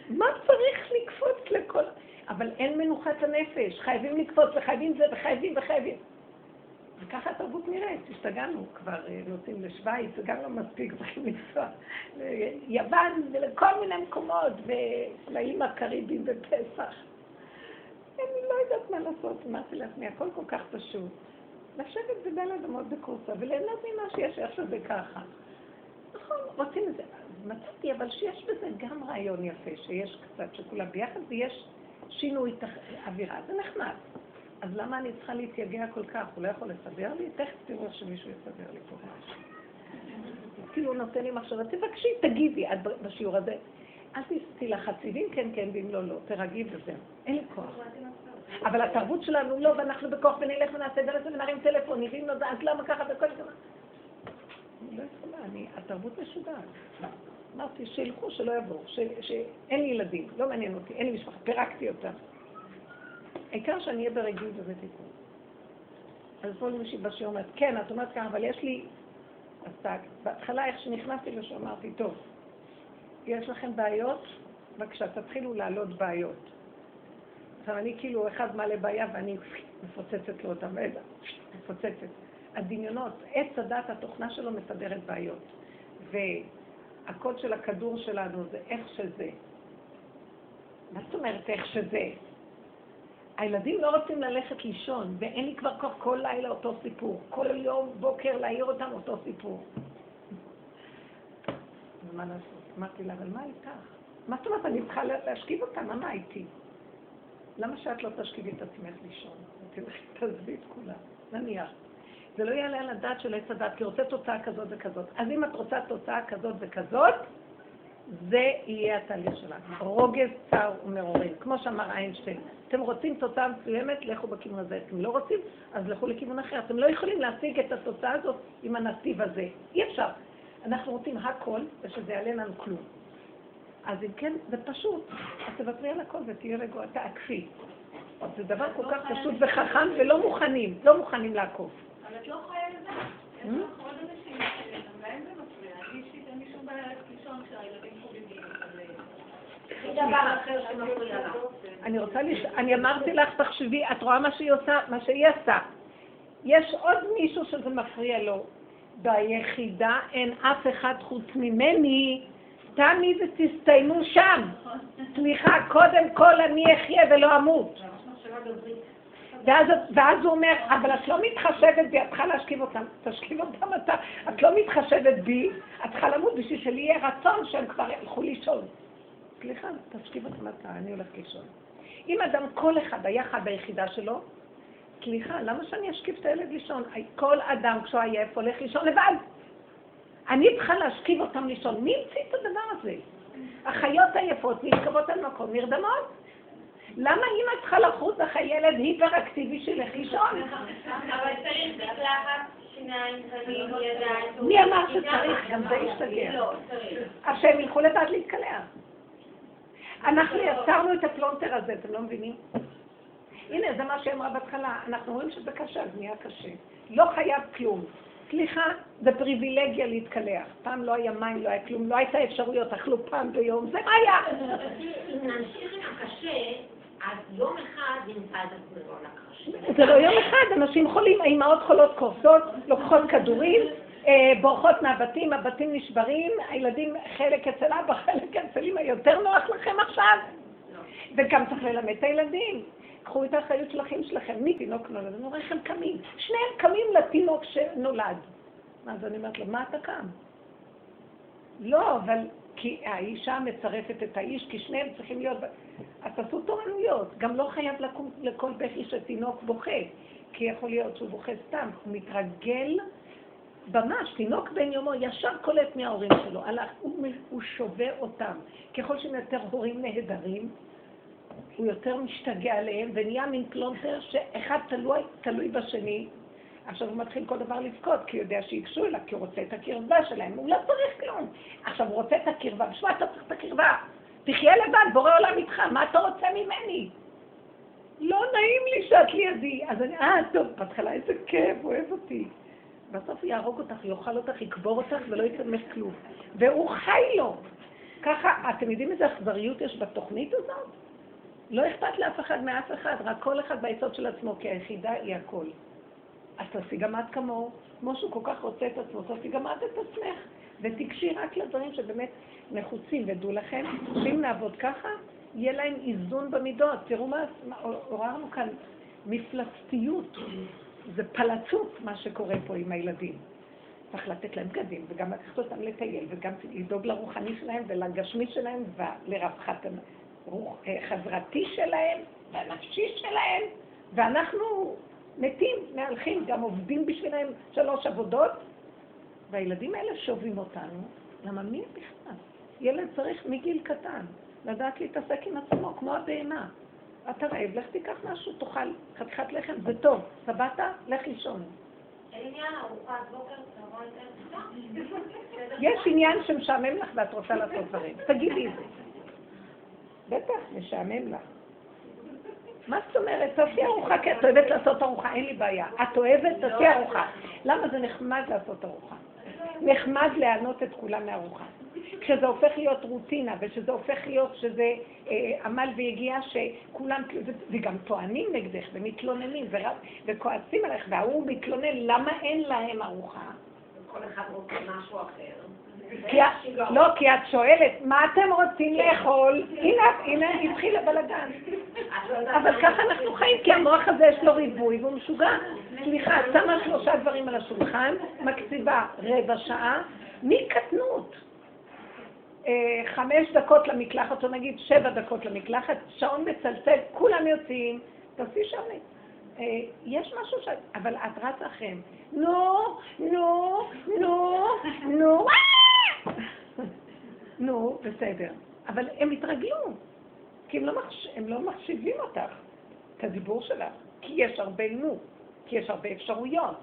מה צריך לקפוץ לכל... אבל אין מנוחת הנפש, חייבים לקפוץ וחייבים זה וחייבים וחייבים. וככה התרבות נראית, השתגענו כבר, אה, נוסעים לשוויץ, זה גם לא מספיק, צריכים לנסוע ליוון ולכל מיני מקומות, ולאיים הקריביים בפסח. אני לא יודעת מה לעשות, אמרתי לעצמי, הכל כל כך פשוט. לשבת בבין אדמות בקורסה וליהנות ממה שיש, איך שזה ככה. נכון, רוצים את זה. מצאתי, אבל שיש בזה גם רעיון יפה, שיש קצת שכולם ביחד, ויש שינוי אווירה, זה נחמד. אז למה אני צריכה להתייגע כל כך? הוא לא יכול לסדר לי? תכף תראו איך שמישהו יסדר לי פה משהו. כאילו הוא נותן לי מחשבה, תבקשי, תגידי, את בשיעור הזה. אל תסתי לחציבים, כן, כן, ואם לא, לא, תרגי וזהו. אין לי כוח. אבל התרבות שלנו לא, ואנחנו בכוח ונלך ונעשה דרך ונרים טלפון, נראים לו, אז למה ככה וכל זה? אני לא יכולה, אני, התרבות משוגעת. אמרתי, שילכו, שלא יבואו, שאין לי ילדים, לא מעניין אותי, אין לי משפחה, פירקתי אותם. העיקר שאני אהיה ברגיל ובתיקון. אז פה מישהי בשיר אומרת, כן, את אומרת ככה, אבל יש לי... אז בהתחלה, איך שנכנסתי לשם, אמרתי, טוב, יש לכם בעיות? בבקשה, תתחילו להעלות בעיות. עכשיו, אני כאילו, אחד מעלה בעיה ואני מפוצצת לו אותה, מפוצצת. הדמיונות, עץ הדת, התוכנה שלו מסדרת בעיות. והקוד של הכדור שלנו זה איך שזה. מה זאת אומרת איך שזה? הילדים לא רוצים ללכת לישון, ואין לי כבר כוח כל לילה אותו סיפור. כל יום בוקר להעיר אותם אותו סיפור. ומה לעשות? אמרתי לה, אבל מה איתך? מה זאת אומרת, אני צריכה להשכיב אותם, מה איתי? למה שאת לא תשכיבי את עצמך לישון? תלכי, תעזבי את כולם, נניח. זה לא יעלה על הדעת של עץ הדת, כי רוצה תוצאה כזאת וכזאת. אז אם את רוצה תוצאה כזאת וכזאת, זה יהיה התהליך שלך. רוגז, צר ומרורים. כמו שאמר איינשטיין, אתם רוצים תוצאה מסוימת, לכו בכיוון הזה. אתם לא רוצים, אז לכו לכיוון אחר. אתם לא יכולים להשיג את התוצאה הזאת עם הנתיב הזה. אי אפשר. אנחנו רוצים הכל, ושזה יעלה לנו כלום. אז אם כן, זה פשוט. אז תוותרי על הכל ותהיה רגועה, תעקפי. זה דבר כל כך פשוט וחכם ולא מוכנים, לא מוכנים לעקוף. אבל את לא חיה לבד. יש לך עוד אנשים שגם להם זה מפריע. אני אישית אין לי שום בעיה לישון כשהילדים חוגגים. אני רוצה לש... אני אמרתי לך, תחשבי, את רואה מה שהיא עושה, מה שהיא עשה. יש עוד מישהו שזה מפריע לו. ביחידה אין אף אחד חוץ ממני, תמי ותסתיימו שם. סליחה, קודם כל אני אחיה ולא אמות. ואז, ואז הוא אומר, אבל את לא מתחשבת בי, את צריכה להשכיב אותם. תשכיב אותם אתה. את לא מתחשבת בי, את צריכה למות בשביל שלי יהיה רצון שהם כבר ילכו לישון. סליחה, תשכיב אותם אתה, אני הולכת לישון. אם אדם, כל אחד היה חד ביחידה שלו, סליחה, למה שאני אשכיב את הילד לישון? כל אדם כשהוא עייף הולך לישון לבד. אני צריכה להשכיב אותם לישון. מי המציא את הדבר הזה? החיות עייפות נשכבות על מקום נרדמות. למה אימא צריכה לחוץ אחרי ילד היפראקטיבי שילך לישון? אבל צריך מקלחת, שיניים, פנים, ידיים. מי אמר שצריך? גם זה ישתגע. לא, צריך. אז שהם ילכו לבד להתקלח. אנחנו יצרנו את הפלונטר הזה, אתם לא מבינים? הנה, זה מה שהיא אמרה בהתחלה, אנחנו רואים שזה קשה, אז נהיה קשה. לא חייב כלום. סליחה, זה פריבילגיה להתקלח. פעם לא היה מים, לא היה כלום, לא הייתה אפשרויות, אכלו פעם ביום, זה מה היה? עם הקשה, יום אחד. זה לא יום אחד, אנשים חולים, האימהות חולות קורסות, לוקחות כדורים, אה, בורחות מהבתים, הבתים נשברים, הילדים חלק אצל אבא, חלק אצל אמא, יותר נוח לכם עכשיו? וגם צריך ללמד את הילדים. קחו את האחריות של החיים שלכם. תינוק נולד? אני רואה איך קמים. שניהם קמים לתינוק שנולד. אז אני אומרת לו, מה אתה קם? לא, אבל כי האישה מצרפת את האיש, כי שניהם צריכים להיות... אז תעשו תורנויות. גם לא חייב לקום לכל בכי שתינוק בוכה, כי יכול להיות שהוא בוכה סתם. הוא מתרגל ממש, תינוק בן יומו ישר קולט מההורים שלו, הלך, הוא, הוא שובה אותם. ככל שהם יותר הורים נהדרים, הוא יותר משתגע עליהם, ונהיה מין פלונטר שאחד תלוי, תלוי בשני. עכשיו הוא מתחיל כל דבר לבכות, כי הוא יודע שיגשו אליו, כי הוא רוצה את הקרבה שלהם, הוא לא צריך כלום. עכשיו הוא רוצה את הקרבה, בשביל אתה צריך את הקרבה? תחיה לבד, בורא עולם איתך, מה אתה רוצה ממני? לא נעים לי שאת לידי. אז אני, אה, טוב, בהתחלה איזה כיף, אוהב אותי. בסוף הוא יהרוג אותך, יאכל אותך, יקבור אותך ולא יצא כלום. והוא חי לו. ככה, אתם יודעים איזה אכזריות יש בתוכנית הזאת? לא אכפת לאף אחד מאף אחד, רק כל אחד ביסוד של עצמו, כי היחידה היא הכל. אז תעשי גם את כמוהו. כמו שהוא כל כך רוצה את עצמו, תעשי גם את את עצמך. ותיגשי רק לדברים שבאמת נחוצים, ודעו לכם, שאם נעבוד ככה, יהיה להם איזון במידות. תראו מה עוררנו כאן, מפלצתיות. זה פלצות מה שקורה פה עם הילדים. צריך לתת להם בגדים, וגם לקחת אותם לטייל, וגם לדאוג לרוחני שלהם ולגשמי שלהם ולרווחת אה, שלהם והנפשי שלהם, ואנחנו מתים, מהלכים, גם עובדים בשבילם שלוש עבודות, והילדים האלה שובים אותנו, למה מי בכלל? ילד צריך מגיל קטן לדעת להתעסק עם עצמו, כמו הבהמה. אתה רעב, לך תיקח משהו, תאכל חתיכת לחם, זה טוב. שבעת? לך לישון. יש עניין שמשעמם לך ואת רוצה לעשות דברים. תגידי את זה. בטח, משעמם לך. מה זאת אומרת? תעשי ארוחה, כי את אוהבת לעשות ארוחה, אין לי בעיה. את אוהבת, תעשי ארוחה. למה זה נחמד לעשות ארוחה? נחמד לענות את כולם מארוחה. כשזה הופך להיות רוטינה, ושזה הופך להיות שזה אה, עמל ויגיעה שכולם, וגם טוענים נגדך, ומתלוננים, ורב, וכועסים עליך, וההוא מתלונן, למה אין להם ארוחה? כל אחד רוצה משהו אחר. לא, כי את שואלת, מה אתם רוצים לאכול? הנה, הנה, התחיל הבלגן. אבל ככה אנחנו חיים, כי המוח הזה יש לו ריבוי והוא משוגע. סליחה, את שמה שלושה דברים על השולחן, מקציבה רבע שעה, מקטנות. אה, חמש דקות למקלחת, או נגיד שבע דקות למקלחת, שעון מצלצל, כולם יוצאים, תעשי שעון. אה, יש משהו ש... אבל את רצה אחריהם. נו, נו, נו, נו, נו, בסדר. אבל הם התרגלו, כי הם לא, מחש... הם לא מחשיבים אותך, את הדיבור שלך, כי יש הרבה נו, כי יש הרבה אפשרויות.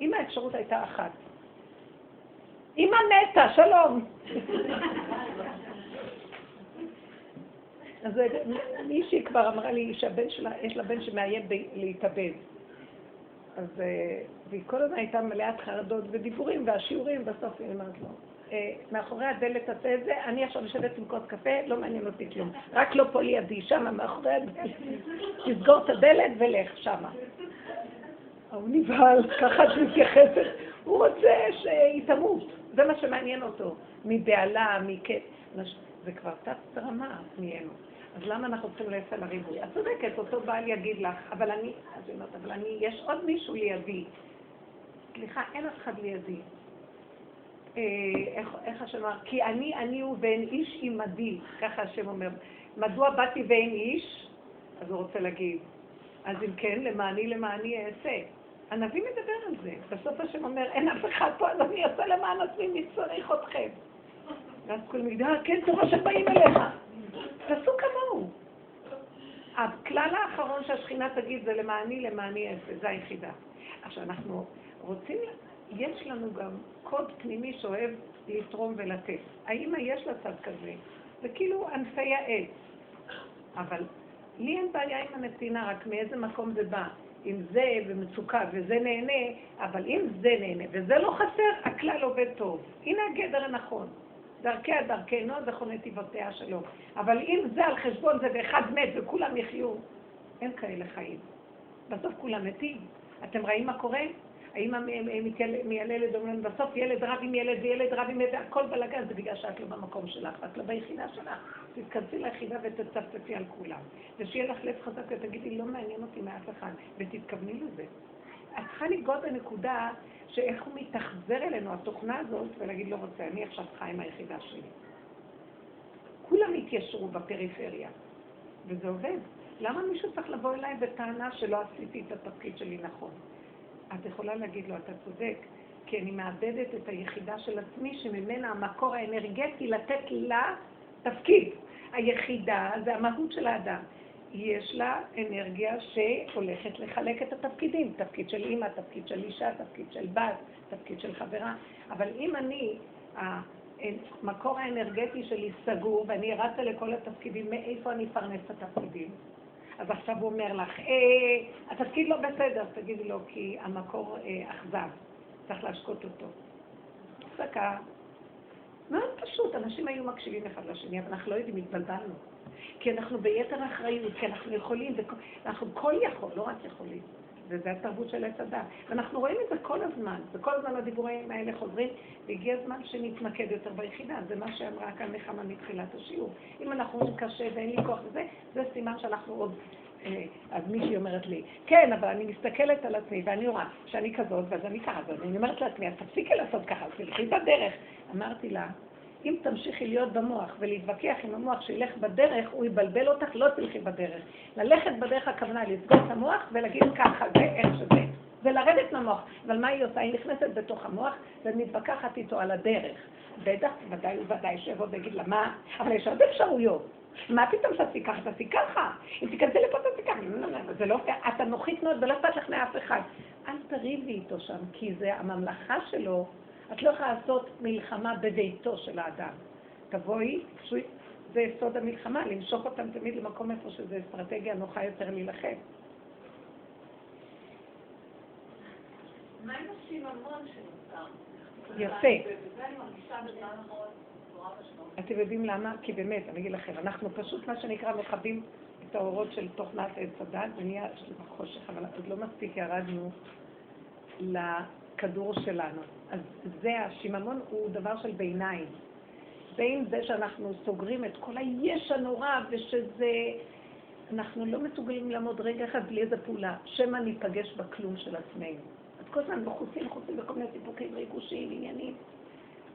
אם האפשרות הייתה אחת, אמא מתה, שלום. אז מישהי כבר אמרה לי שהבן שלה, יש לה בן שמאיים להתאבד. אז, אה, והיא כל הזמן הייתה מלאת חרדות ודיבורים והשיעורים, בסוף היא אמרת לו, אה, מאחורי הדלת תעשה את זה, אני עכשיו יושבת עם כוס קפה, לא מעניין אותי כלום. רק לא פה לידי, שמה מאחורי הדלת. תסגור את הדלת ולך שמה. הוא נבהל, ככה את מתייחסת. הוא רוצה שהיא תמות, זה מה שמעניין אותו. מבהלה, מקט... זה כבר תת רמה נהיינו. אז למה אנחנו צריכים ללכת על הריבוי? את צודקת, אותו בעל יגיד לך, אבל אני, אז היא אומרת, אבל אני, יש עוד מישהו לידי. סליחה, אין אף אחד לידי. אה, איך, השם אמר? כי אני, אני הוא ואין איש עמדי, ככה השם אומר. מדוע באתי ואין איש? אז הוא רוצה להגיד, אז אם כן, למעני למעני אעשה. הנביא מדבר על זה. בסוף השם אומר, אין אף אחד פה, אז אני אעשה למען עצמי, מי צריך אתכם? ואז כולם יגידו, אה, כן, תורה שבאים אליך. תעשו כמוהו. הכלל האחרון שהשכינה תגיד זה למעני, למעני אעשה, זה היחידה. עכשיו, אנחנו רוצים, יש לנו גם קוד פנימי שאוהב לתרום ולתת. האמא יש לה צד כזה, זה כאילו ענפי העץ. אבל לי אין בעיה עם הנתינה, רק מאיזה מקום זה בא. אם זה במצוקה וזה נהנה, אבל אם זה נהנה וזה לא חסר, הכלל עובד טוב. הנה הגדר הנכון. דרכיה דרכנו, זכו נתיבותיה שלו. אבל אם זה על חשבון זה ואחד מת וכולם יחיו, אין כאלה חיים. בסוף כולם מתים. אתם רואים מה קורה? האמא מיילדת אומרת, בסוף ילד רב עם ילד וילד רב עם ילד, הכל בלאגן, זה בגלל שאת לא במקום שלך, ואת לא ביחידה שלך. תתכנסי ליחידה ותצפצפי על כולם. ושיהיה לך לב חזק ותגידי, לא מעניין אותי מאף אחד, ותתכווני לזה. את צריכה לגעות בנקודה שאיך הוא מתאכזר אלינו, התוכנה הזאת, ולהגיד, לא רוצה, אני עכשיו חי עם היחידה שלי. כולם התיישרו בפריפריה, וזה עובד. למה מישהו צריך לבוא אליי בטענה שלא עשיתי את התפקיד שלי נכון? את יכולה להגיד לו, אתה צודק, כי אני מאבדת את היחידה של עצמי, שממנה המקור האנרגטי לתת לה תפקיד. היחידה זה המהות של האדם. יש לה אנרגיה שהולכת לחלק את התפקידים, תפקיד של אימא, תפקיד של אישה, תפקיד של בת, תפקיד של חברה. אבל אם אני, המקור האנרגטי שלי סגור ואני רצה לכל התפקידים, מאיפה אני אפרנס את התפקידים? אז עכשיו הוא אומר לך, אה, התפקיד לא בסדר, תגידי לו, כי המקור אה, אכזב, צריך להשקות אותו. הפסקה. מאוד פשוט, אנשים היו מקשיבים אחד לשני, אבל אנחנו לא יודעים, התבלבלנו. כי אנחנו ביתר אחריות, כי אנחנו יכולים, אנחנו כל יכול, לא רק יכולים. וזה התרבות של עץ הדת. ואנחנו רואים את זה כל הזמן, וכל הזמן הדיבורים האלה חוזרים, והגיע הזמן שנתמקד יותר ביחידה. זה מה שאמרה כאן נחמה מתחילת השיעור. אם אנחנו אומרים קשה ואין לי כוח לזה, זה סימן שאנחנו עוד... אה, אז מישהי אומרת לי, כן, אבל אני מסתכלת על עצמי ואני רואה שאני כזאת, ואז אני ככה, אז אני אומרת לעצמי, אז תפסיקי לעשות ככה, תלכי בדרך. אמרתי לה, אם תמשיכי להיות במוח ולהתווכח עם המוח שילך בדרך, הוא יבלבל אותך, לא תלכי בדרך. ללכת בדרך הכוונה לסגור את המוח ולהגיד ככה, זה איך שזה. ולרדת מהמוח. אבל מה היא עושה? היא נכנסת בתוך המוח ומתווכחת איתו על הדרך. בטח, ודאי וודאי שיבוא ויגיד לה, מה? אבל יש עוד אפשרויות. מה פתאום תעשי ככה? תעשי ככה. אם תיכנסי לפה תעשי ככה. זה לא פייר. את אנוכית מאוד ולא אכפת לך מאף אחד. אל תריבי איתו שם, כי זה הממלכה שלו. את לא יכולה לעשות מלחמה בביתו של האדם. תבואי, זה יסוד המלחמה, למשוך אותם תמיד למקום איפה שזה אסטרטגיה נוחה יותר להילחם. מה עם השיממון שנוצר? יפה. אתם יודעים למה? כי באמת, אני אגיד לכם, אנחנו פשוט מה שנקרא מכבים את האורות של תוכנת עץ הדת, ונהיה חושך, אבל עוד לא מספיק ירדנו לכדור שלנו. אז זה, השיממון הוא דבר של ביניים. בין זה שאנחנו סוגרים את כל היש הנורא, ושזה... אנחנו לא מסוגלים לעמוד רגע אחד בלי איזה פעולה, שמא ניפגש בכלום של עצמנו. אז כל הזמן בחוצים, חוצים בכל מיני סיפוקים, ריגושים, עניינים.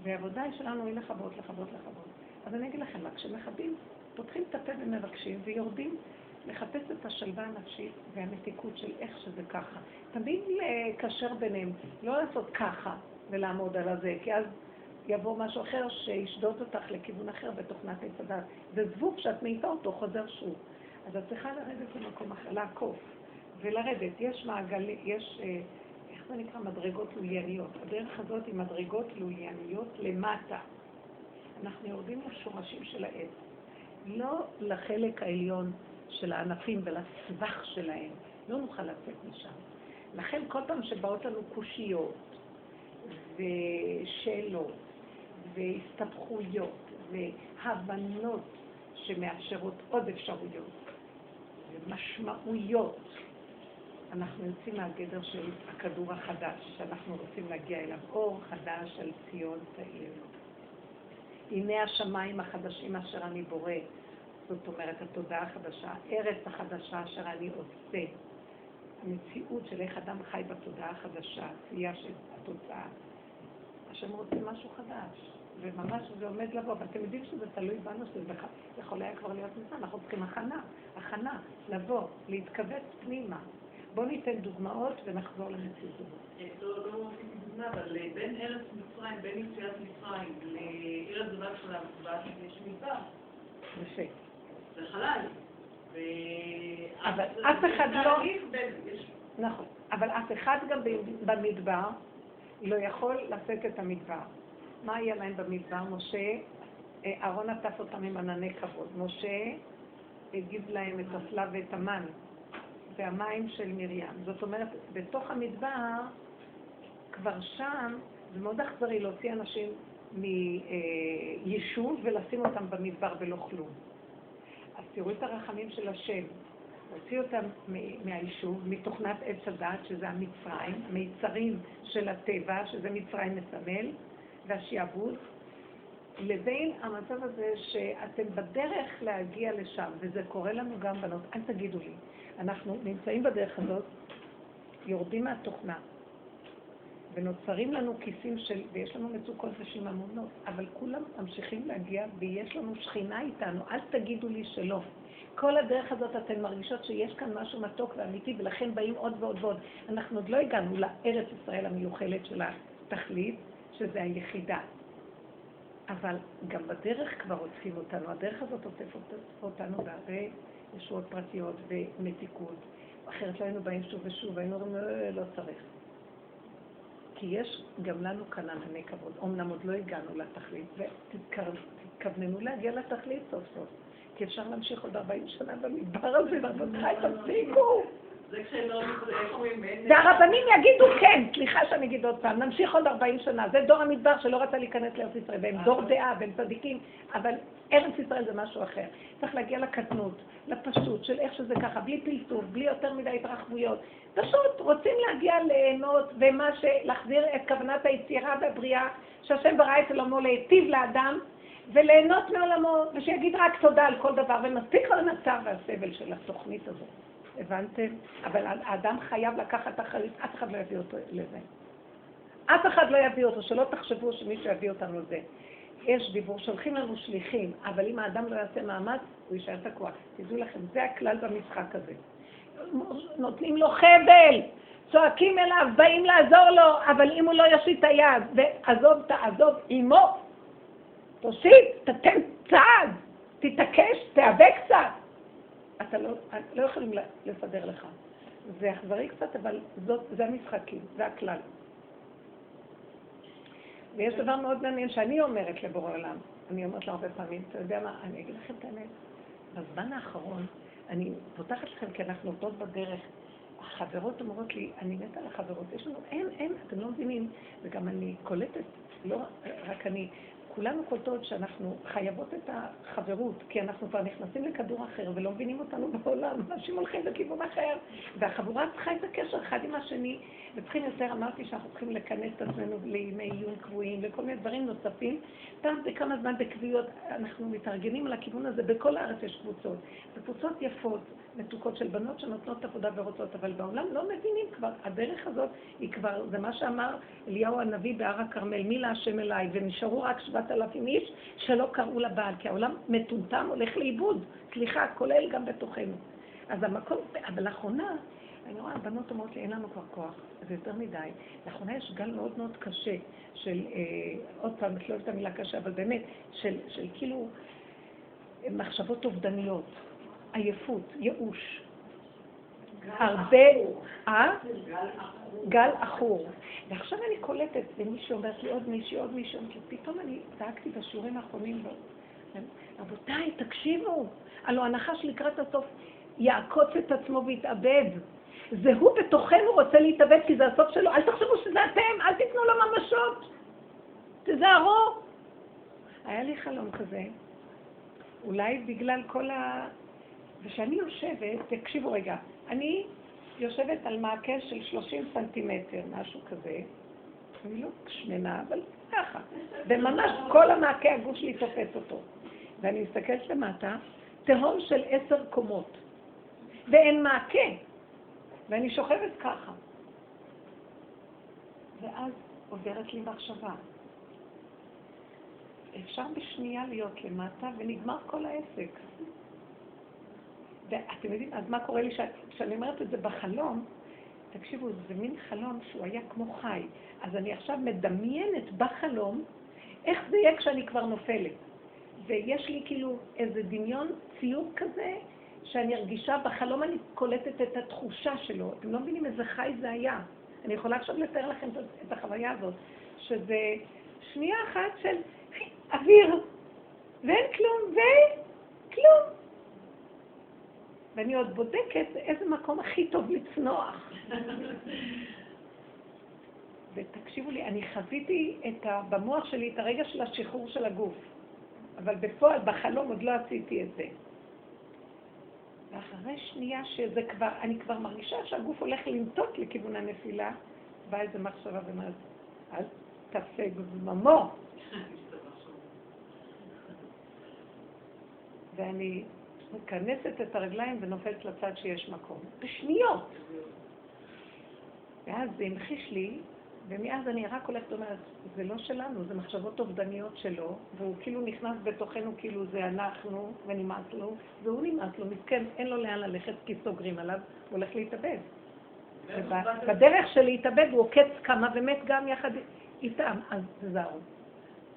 והעבודה שלנו היא לכבות, לכבות, לכבות. אז אני אגיד לכם מה, כשמכבים, פותחים את הפה ומבקשים ויורדים לחפש את השלווה הנפשית והמתיקות של איך שזה ככה. תמיד לקשר ביניהם, לא לעשות ככה ולעמוד על הזה, כי אז יבוא משהו אחר שישדוד אותך לכיוון אחר בתוכנת עץ הדת. זה זבוב שאת מעיפה אותו, חוזר שוב. אז את צריכה לרדת למקום אחר, לעקוף ולרדת. יש מעגל, יש, אה, איך זה נקרא? מדרגות לולייניות. הדרך הזאת היא מדרגות לולייניות למטה. אנחנו יורדים לשורשים של העץ, לא לחלק העליון של הענפים ולסבך שלהם. לא נוכל לצאת משם. לכן כל פעם שבאות לנו קושיות ושאלות והסתבכויות והבנות שמאפשרות עוד אפשרויות ומשמעויות. אנחנו יוצאים מהגדר של הכדור החדש, שאנחנו רוצים להגיע אליו, אור חדש על ציון תאיר. הנה השמיים החדשים אשר אני בורא, זאת אומרת, התודעה החדשה, הארץ החדשה אשר אני עושה. המציאות של איך אדם חי בתודעה החדשה, עשייה של התוצאה. השם רוצה משהו חדש. וממש זה עומד לבוא, ואתם יודעים שזה תלוי בנו, שזה יכול היה כבר להיות מזמן, אנחנו צריכים הכנה, הכנה, לבוא, להתכווץ פנימה. בואו ניתן דוגמאות ונחזור למציאות הזאת. לא, לא עשיתי דוגמה, אבל אה, בין ארץ מצרים, בין יציאת מצרים לעיר הגדולה של המקווה, יש מדבר. יפה. זה חלל. אבל אף אחד לא... נכון, אבל אף אחד גם במדבר לא יכול לשאת את המדבר. מה היה להם במדבר? משה, אה, אהרון עטף אותם עם ענני כבוד. משה הגיב להם את הסלב ואת המן, והמים של מרים. זאת אומרת, בתוך המדבר, כבר שם, זה מאוד אכזרי להוציא אנשים מיישוב ולשים אותם במדבר ולא כלום. אז תראו את הרחמים של השם. הוציא אותם מהיישוב, מתוכנת עץ הדת, שזה המצרים, מיצרים של הטבע, שזה מצרים מסמל, והשיעבוד, לבין המצב הזה שאתם בדרך להגיע לשם, וזה קורה לנו גם בנות, אל תגידו לי, אנחנו נמצאים בדרך הזאת, יורדים מהתוכנה, ונוצרים לנו כיסים של, ויש לנו מצוקות ושיממונות, אבל כולם ממשיכים להגיע ויש לנו שכינה איתנו, אל תגידו לי שלא. כל הדרך הזאת אתן מרגישות שיש כאן משהו מתוק ואמיתי, ולכן באים עוד ועוד ועוד. אנחנו עוד לא הגענו לארץ ישראל המיוחלת של התכלית, שזה היחידה. אבל גם בדרך כבר עוטפים אותנו, הדרך הזאת עוטפת אותנו בהרבה ישועות פרטיות ומתיקות. אחרת לא היינו באים שוב ושוב, היינו אומרים, לא, לא צריך. כי יש גם לנו כאן ענני כבוד. אמנם עוד לא הגענו לתכלית, ותתכווננו להגיע לתכלית סוף סוף. כי אפשר להמשיך עוד 40 שנה במדבר הזה, רבותיי, תפסיקו. והרבנים יגידו כן, סליחה שאני אגיד עוד פעם, נמשיך עוד 40 שנה. זה דור המדבר שלא רצה להיכנס לארץ ישראל, והם דור דעה, והם צדיקים, אבל ארץ ישראל זה משהו אחר. צריך להגיע לקטנות, לפשוט של איך שזה ככה, בלי פלטוף, בלי יותר מדי התרחבויות. פשוט רוצים להגיע ליהנות, ומה. להחזיר את כוונת היצירה והבריאה, שהשם ברא את עולמו להיטיב לאדם, וליהנות מעולמו, ושיגיד רק תודה על כל דבר, ומספיק כבר המצב והסבל של התוכנית הזאת. הבנתם? אבל האדם חייב לקחת אחריות, אף אחד לא יביא אותו לזה. אף אחד לא יביא אותו, שלא תחשבו שמישהו יביא אותנו לזה. יש דיבור, שולחים לנו שליחים, אבל אם האדם לא יעשה מאמץ, הוא יישאר תקוע. תדעו לכם, זה הכלל במשחק הזה. נותנים לו חבל, צועקים אליו, באים לעזור לו, אבל אם הוא לא יושיט את היד, ועזוב, תעזוב עמו, תושיט, תתן צעד, תתעקש, תיאבק קצת. אתה לא, לא יכולים לסדר לך. זה אכזרי קצת, אבל זאת, זה המשחקים, זה הכלל. ויש דבר מאוד מעניין שאני אומרת לבורא עולם, אני אומרת לה הרבה פעמים, אתה יודע מה, אני אגיד לכם את האמת, בזמן האחרון, אני פותחת לכם כי אנחנו עובדות בדרך, החברות אומרות לי, אני מתה על החברות, יש לנו, אין, אין, אתם לא מבינים, וגם אני קולטת, לא רק אני, כולנו קולטות שאנחנו חייבות את החברות, כי אנחנו כבר נכנסים לכדור אחר ולא מבינים אותנו בעולם, אנשים הולכים בכיוון אחר, והחבורה צריכה את הקשר אחד עם השני, וצריכים יותר, אמרתי שאנחנו צריכים לכנס את עצמנו לימי עיון קבועים, לכל מיני דברים נוספים. פעם בכמה זמן בקביעות אנחנו מתארגנים על הכיוון הזה, בכל הארץ יש קבוצות. זה קבוצות יפות, מתוקות של בנות שנותנות עבודה ורוצות, אבל בעולם לא מבינים כבר, הדרך הזאת היא כבר, זה מה שאמר אליהו הנביא בהר הכרמל, מי להשם אליי, ונשארו רק שבעת אלפים איש שלא קראו לבעל, כי העולם מטומטם הולך לאיבוד, סליחה, כולל גם בתוכנו. אז המקום, אבל לאחרונה, אני רואה, הבנות אומרות לי, אין לנו כבר כוח, זה יותר מדי. לאחרונה יש גל מאוד מאוד קשה של, אה, עוד פעם, את לא אוהבת המילה קשה, אבל באמת, של, של כאילו מחשבות אובדניות, עייפות, ייאוש. הרבה, אה? גל עכור. ועכשיו אני קולטת, ומישהי אומרת לי, עוד מישהי, עוד מישהי, פתאום אני צעקתי בשיעורים האחרונים, רבותיי, תקשיבו, הלוא הנחש לקראת הסוף יעקוץ את עצמו ויתאבד. זה הוא בתוכנו רוצה להתאבד כי זה הסוף שלו. אל תחשבו שזה אתם, אל תיתנו לו ממשות. תזהרו. היה לי חלום כזה, אולי בגלל כל ה... וכשאני יושבת, תקשיבו רגע, אני יושבת על מעקה של 30 סנטימטר, משהו כזה, אני לא שמנה, אבל ככה, וממש כל המעקה הגוף שלי תופס אותו. ואני מסתכלת למטה, תהום של עשר קומות, ואין מעקה, ואני שוכבת ככה. ואז עוברת לי מחשבה. אפשר בשנייה להיות למטה ונגמר כל העסק. ואתם יודעים, אז מה קורה לי כשאני אומרת את זה בחלום? תקשיבו, זה מין חלום שהוא היה כמו חי. אז אני עכשיו מדמיינת בחלום איך זה יהיה כשאני כבר נופלת. ויש לי כאילו איזה דמיון, ציור כזה, שאני ארגישה, בחלום אני קולטת את התחושה שלו. אתם לא מבינים איזה חי זה היה. אני יכולה עכשיו לתאר לכם את החוויה הזאת, שזה שנייה אחת של אוויר, ואין כלום, וכלום. ואני עוד בודקת איזה מקום הכי טוב לצנוח. ותקשיבו לי, אני חזיתי את ה, במוח שלי את הרגע של השחרור של הגוף, אבל בפועל, בחלום עוד לא עשיתי את זה. ואחרי שנייה שזה כבר, אני כבר מרגישה שהגוף הולך לנטות לכיוון הנפילה, באה איזה מחשבה ומה זה? אל תעשה גזממו. ואני מכנסת את הרגליים ונופלת לצד שיש מקום. בשניות. ואז זה המחיש לי, ומאז אני רק הולכת ואומרת, זה לא שלנו, זה מחשבות אובדניות שלו, והוא כאילו נכנס בתוכנו כאילו זה אנחנו, ונמאס לו, והוא נמאס לו, מסכן, אין לו לאן ללכת כי סוגרים עליו, הוא הולך להתאבד. בדרך של להתאבד הוא עוקץ כמה ומת גם יחד איתם, אז תזהרו.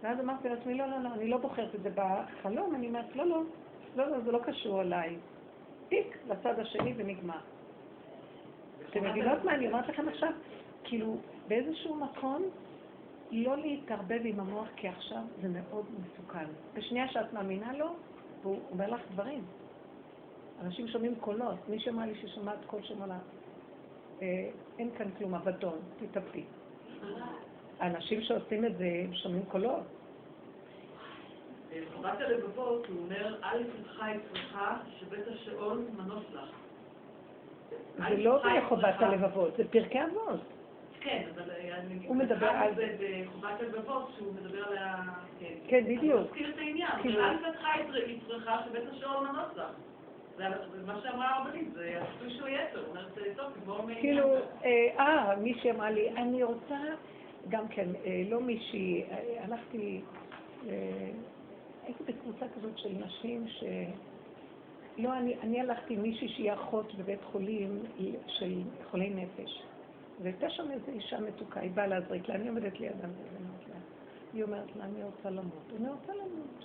ואז אמרתי לעצמי, לא, לא, לא, אני לא בוחרת את זה בחלום, אני אומרת, לא, לא, לא, לא, זה לא קשור אליי. פיק לצד השני ונגמר. אתם מבינות מה אני אומרת לכם עכשיו? כאילו, באיזשהו מקום, לא להתערבב עם המוח, כי עכשיו זה מאוד מסוכן. בשנייה שאת מאמינה לו, והוא אומר לך דברים. אנשים שומעים קולות. מי שאמר לי ששמעת קול לה, אה, אין כאן כלום, אבדון, תתאבדי. האנשים שעושים את זה, הם שומעים קולות. חובת הלבבות, הוא אומר, אל יפתחה יצרך שבית השאול מנוס לך. זה לא בחובת הלבבות, זה פרקי אבות. כן, אבל אני... הוא מדבר על... זה בחובת הלבבות, שהוא מדבר על ה... כן, בדיוק. הוא מזכיר את העניין. אל יפתחה יצרך שבית השאול מנוס לך. זה מה שאמרה הרבנית, זה הסיפור של יתר. הוא אומר, טוב, תגמור מעניין. כאילו, אה, מישהי אמרה לי, אני רוצה, גם כן, אה, לא מישהי, אה, הלכתי... הייתי בקבוצה כזאת של נשים ש... לא, אני, אני הלכתי עם מישהי שהיא אחות בבית חולים של חולי נפש. והייתה שם איזו אישה מתוקה, היא באה להזריק לה, אני עומדת לידה ואומרת לה, היא אומרת לה, אני רוצה למות. אני רוצה למות.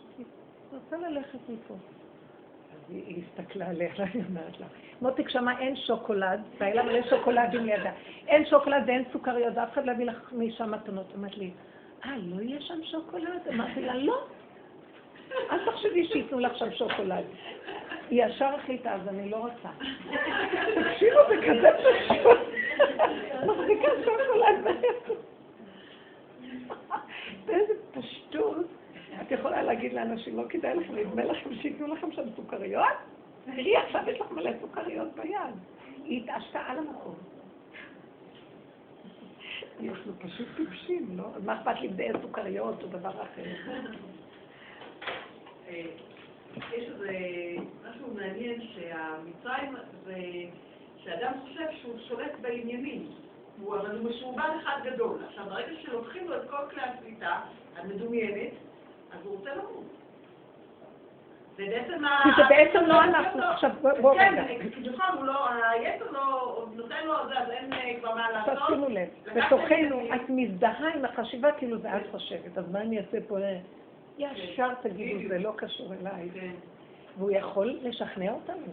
רוצה ללכת מפה. אז היא, הסתכלה עליה, היא אומרת לה, מותק שמה אין שוקולד, והיה לה מלא שוקולדים לידה. אין שוקולד ואין סוכריות, ואף אחד לא יביא לך משם מתנות. אמרת לי, אה, לא יהיה שם שוקולד? אמרתי לה, לא. אל תחשבי שייתנו לך שם שוקולד. היא ישר החליטה, אז אני לא רוצה. תקשיבו, זה כזה פשוט. מחזיקה שוקולד באיזה פשטות. את יכולה להגיד לאנשים, לא כדאי לכם, נדמה לכם שייתנו לכם שם סוכריות? תראי, עכשיו יש לך מלא סוכריות ביד. היא התעשתה על המקום. אנחנו פשוט טיפשים, לא? מה אכפת לי אם זה סוכריות או דבר אחר? אה, יש איזה משהו מעניין שהמצרים זה שאדם חושב שהוא שולט בעניינים, אבל הוא משועבד אחד גדול. עכשיו, ברגע שלוקחים לו את כל כלי השליטה המדומיינת, אז הוא רוצה למות. זה בעצם ה... כי זה בעצם לא אנחנו. עכשיו, בואו רגע. כן, נכון, הוא לא, היתר לא, נותן לו אז אין אה, כבר מה לעשות. עכשיו שימו לב, בתוכנו את מזדהה עם החשיבה כאילו זה את חושבת, אז מה אני אעשה פה? ישר תגידו, זה לא קשור אליי. כן. והוא יכול לשכנע אותנו.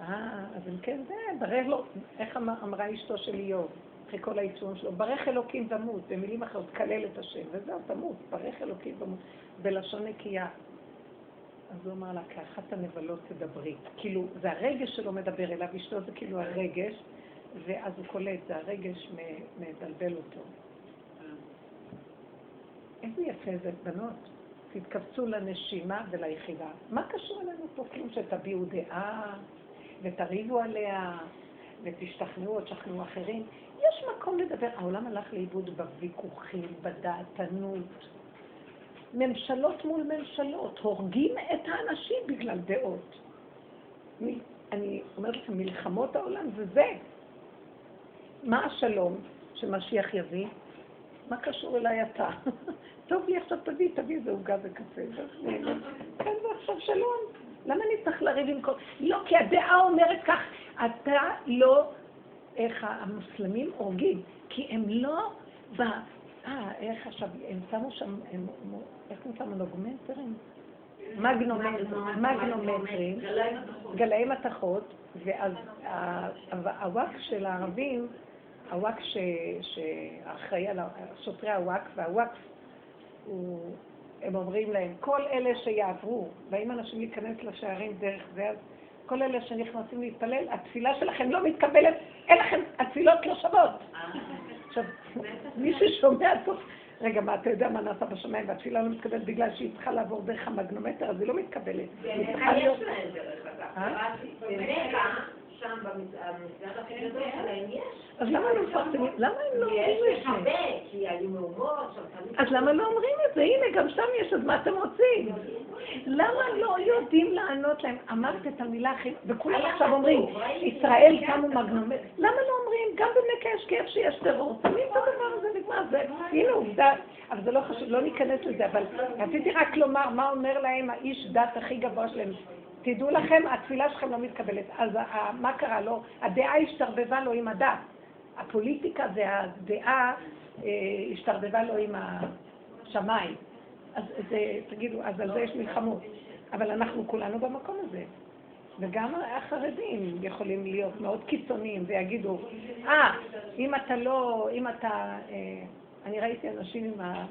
אה, אז אם כן זה, ברך לו, איך אמר- אמרה אשתו של איוב, אחרי כל העיצום שלו, ברך אלוקים תמות, במילים אחרות, כלל את השם, וזהו, תמות, ברך אלוקים תמות, בלשון נקייה. אז הוא אמר לה, כאחת הנבלות תדברי. כאילו, זה הרגש שלו מדבר אליו, אשתו זה כאילו הרגש, ואז הוא קולט, זה הרגש מדלבל אותו. איזה יפה זה, בנות. תתכווצו לנשימה וליחידה. מה קשור אלינו פה? כלום שתביעו דעה ותריבו עליה ותשתכנעו או תשכנעו אחרים. יש מקום לדבר. העולם הלך לאיבוד בוויכוחים, בדעתנות. ממשלות מול ממשלות, הורגים את האנשים בגלל דעות. מ- אני אומרת לכם, מלחמות העולם זה זה. מה השלום שמשיח יביא? מה קשור אליי אתה? טוב לי עכשיו תביא, תביא איזה עוגה וקפה. כן, ועכשיו שלום. למה אני צריך לריב עם כל... לא, כי הדעה אומרת כך, אתה לא... איך המוסלמים הורגים, כי הם לא ב... אה, איך עכשיו, הם שמו שם, הם, איך הם שמו נוגמנטרים? מגנומטרים, מגנומטרים, גלאי מתכות, ואז הוואק של הערבים, הוואק ש- שאחראי על שוטרי הוואק, והוואק הם אומרים להם, כל אלה שיעברו, באים אנשים להיכנס לשערים דרך זה, אז כל אלה שנכנסים להתפלל, התפילה שלכם לא מתקבלת, אין לכם, התפילות לא שוות. עכשיו, מי ששומע טוב, רגע, מה, אתה יודע מה נעשה בשמיים והתפילה לא מתקבלת בגלל שהיא צריכה לעבור דרך המגנומטר, אז היא לא מתקבלת. היא צריכה להיות... יש שם במסגד הכי גדול שלהם יש. אז למה לא מפרסמים? למה הם לא יש, אומרים יש את זה? הרבה, כי היו מהומות. אז למה לא אומרים את זה? הנה, גם שם יש, אז מה אתם רוצים? למה לא יודעים לענות להם? אמרת את המילה הכי... וכולם עכשיו אומרים. ישראל שמו מגנומט... למה לא אומרים? גם במכה יש כאב שיש טרור, שמים את הדבר הזה, נגמר. זה, הנה עובדה. אבל זה לא חשוב, לא ניכנס לזה, אבל רציתי רק לומר מה אומר להם האיש דת הכי גבוה שלהם. תדעו לכם, התפילה שלכם לא מתקבלת. אז ה- מה קרה לו? הדעה השתרבבה לו עם הדת. הפוליטיקה והדעה אה, השתרבבה לו עם השמיים. אז זה, תגידו, אז על זה יש מלחמות. אבל אנחנו כולנו במקום הזה. וגם החרדים יכולים להיות מאוד קיצוניים ויגידו, אה, אם אתה לא, אם אתה, אה, אני ראיתי אנשים עם ה...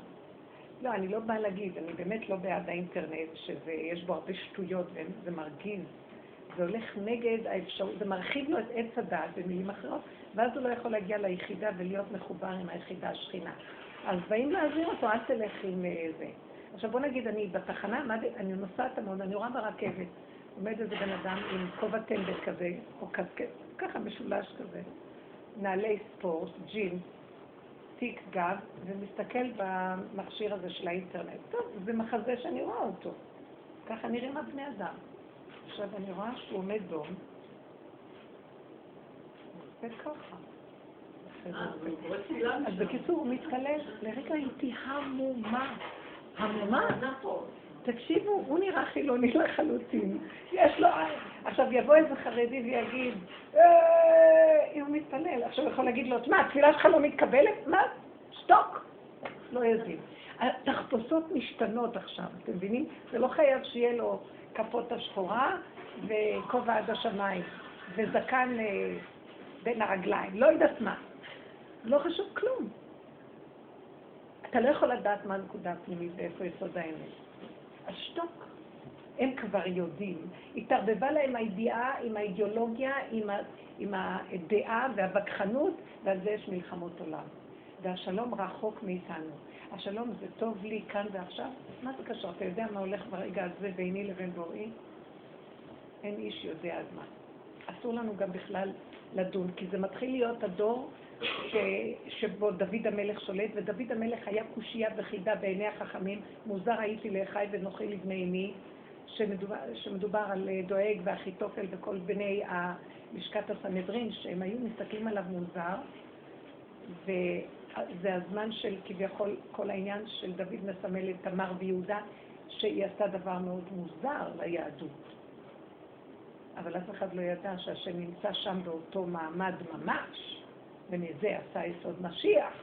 לא, אני לא באה להגיד, אני באמת לא בעד האינטרנט, שיש בו הרבה שטויות וזה מרגיז. זה הולך נגד האפשרות, זה מרחיב לו את עץ הדעת במילים אחרות, ואז הוא לא יכול להגיע ליחידה ולהיות מחובר עם היחידה השכינה. אז באים להזהיר אותו, אל תלך עם אה, זה. עכשיו בוא נגיד, אני בתחנה, אני נוסעת המון, אני רואה ברכבת, עומד איזה בן אדם עם כובע טמבל כזה, או קסקט, ככה משולש כזה, נעלי ספורט, ג'ינס, תיק גב, ומסתכל במכשיר הזה של האינטרנט. טוב, זה מחזה שאני רואה אותו. ככה נראים הבני אדם. עכשיו אני רואה שהוא עומד דום, ככה. אה, אז. בקיצור, הוא מתקלל, לרגע הייתי המומה. המומה? תקשיבו, הוא נראה חילוני לחלוטין. יש לו... עכשיו יבוא איזה חרדי ויגיד, "אה", הוא מתפלל, עכשיו הוא יכול להגיד לו, מה, התפילה שלך לא מתקבלת? מה? שתוק. לא יזיז. התחפושות משתנות עכשיו, אתם מבינים? זה לא חייב שיהיה לו כפות השחורה וכובע עד השמיים וזקן אה, בין הרגליים, לא יודעת מה. לא חשוב כלום. אתה לא יכול לדעת מה הנקודה הפנימית ואיפה יסוד האמת. אז שתוק. הם כבר יודעים. התערבבה להם הידיעה עם האידיאולוגיה, עם, ה, עם הדעה והווכחנות, ועל זה יש מלחמות עולם. והשלום רחוק מאיתנו. השלום זה טוב לי כאן ועכשיו? מה זה קשור? אתה יודע מה הולך ברגע הזה ביני לבין בוראי? אין איש יודע אז מה. אסור לנו גם בכלל לדון, כי זה מתחיל להיות הדור ש... שבו דוד המלך שולט, ודוד המלך היה קושייה וחידה בעיני החכמים, מוזר הייתי לאחי ונוכל לבני אמי, שמדובר, שמדובר על דואג ואחיתופל וכל בני לשכת הסנהדרין, שהם היו מסתכלים עליו מוזר, וזה הזמן של כביכול כל העניין של דוד מסמל את תמר ויהודה, שהיא עשתה דבר מאוד מוזר ליהדות. אבל אף אחד לא ידע שהשם נמצא שם באותו מעמד ממש, ומזה עשה יסוד משיח.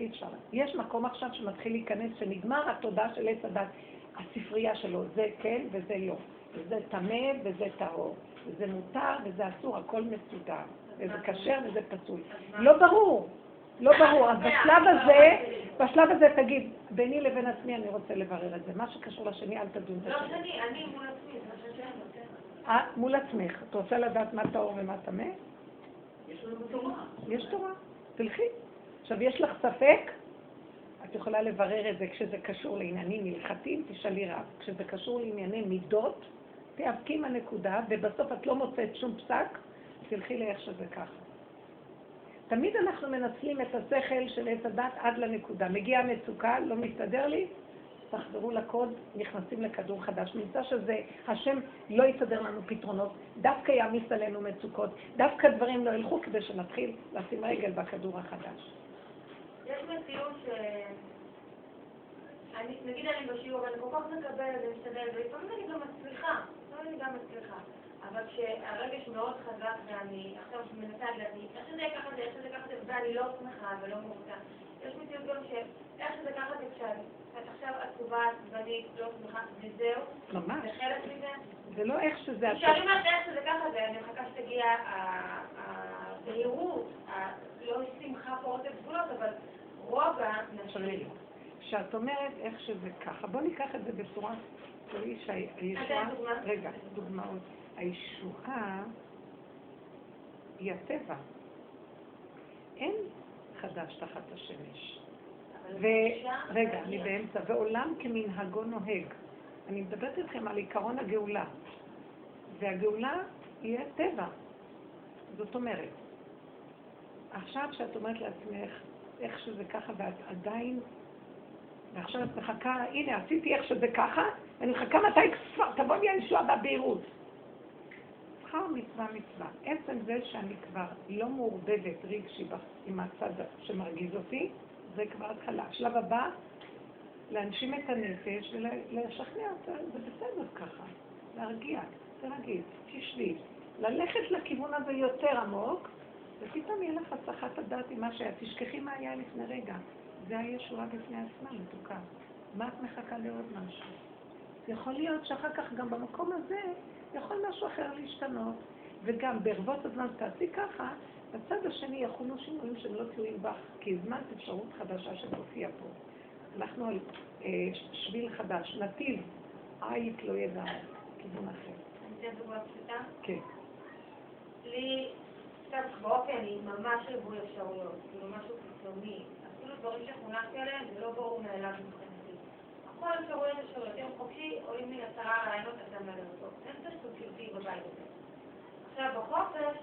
אי אפשר. יש מקום עכשיו שמתחיל להיכנס, שנגמר התודעה של עץ הדת, הספרייה שלו, זה כן וזה לא, וזה טמא וזה טהור, וזה מותר וזה אסור, הכל מסודר, וזה כשר וזה פסול. לא ברור, לא ברור. אז בשלב הזה, בשלב הזה תגיד, ביני לבין עצמי אני רוצה לברר את זה. מה שקשור לשני, אל תדון את השני. לא שני, אני מול עצמי, זה אה, מול עצמך. את רוצה לדעת מה טהור ומה טמא? יש תורה. יש תורה. תלכי. עכשיו, יש לך ספק? את יכולה לברר את זה כשזה קשור לעניינים הלכתיים, תשאלי רב. כשזה קשור לענייני מידות, תיאבקי עם הנקודה, ובסוף את לא מוצאת שום פסק, תלכי לאיך שזה ככה. תמיד אנחנו מנצלים את השכל של עץ הדת עד לנקודה. מגיעה מצוקה, לא מסתדר לי, תחזרו לקוד, נכנסים לכדור חדש. נמצא שזה, השם לא יסדר לנו פתרונות, דווקא יעמיס עלינו מצוקות, דווקא דברים לא ילכו כדי שנתחיל לשים רגל בכדור החדש. יש מציאות ש... אני, נגיד אני בשיעור, אני כל כך מקבלת ומשתדלת, ולפעמים אני גם מצליחה, לפעמים אני גם מצליחה. אבל כשהרגש מאוד חזק ואני עכשיו מנסה להגיד, איך שזה ככה זה, איך שזה ככה זה, ואני לא שמחה ולא מורתה. יש מציאות גם שאיך שזה ככה זה כשאני עכשיו עצובה, עצבנית, לא שמחה, וזהו. ממש. זה חלק מזה. זה לא איך שזה... כשאני אומרת איך שזה ככה זה, אני מחכה שתגיע הבהירות, לא שמחה פורצת גבולות, אבל רוגע נשארים. כשאת אומרת איך שזה ככה, בוא ניקח את זה בצורה תראי שהישועה... רגע, דוגמאות. הישועה היא הטבע. אין חדש תחת השמש. ורגע, אני באמצע. ועולם כמנהגו נוהג. אני מדברת איתכם על עיקרון הגאולה. והגאולה יהיה טבע. זאת אומרת, עכשיו שאת אומרת לעצמך איך שזה ככה ואת עדיין, ועכשיו את מחכה, הנה עשיתי איך שזה ככה, ואני מחכה מתי כבר תבוא לי הישועה והבהירות. שכר מצווה מצווה. עצם זה שאני כבר לא מעורבבת רגשי עם הצד שמרגיז אותי, זה כבר התחלה. השלב הבא, להנשים את הנפש ולשכנע אותה, זה בסדר ככה, להרגיע, תרגיל, תשבי. ללכת לכיוון הזה יותר עמוק, ופתאום יהיה לך הצלחת הדעת עם מה שהיה. תשכחי מה היה לפני רגע. זה הישועה בפני עצמה, מתוקה. מה את מחכה לעוד משהו? יכול להיות שאחר כך גם במקום הזה יכול משהו אחר להשתנות. וגם ברבות הזמן תעשי ככה, בצד השני יחולו שינויים שהם לא תלויים בך, כי הזמנת אפשרות חדשה שתופיע פה. אנחנו על אה, שביל חדש, נתיב, עית לא ידע, כיוון אחר. אני אתן דוגמה פשוטה? כן. לי, קצת באופי אני ממש ריבוי אפשרויות, כאילו משהו חיצוני. אפילו דברים שחונכתי עליהם, זה לא ברור מאליו מבחינתי. הכל אפשרויות אפשרויות. יום חופשי עולים לי עשרה רעיונות אתה מלא אותו. אין פרספקטיבי בבית הזה. עכשיו, בחופש,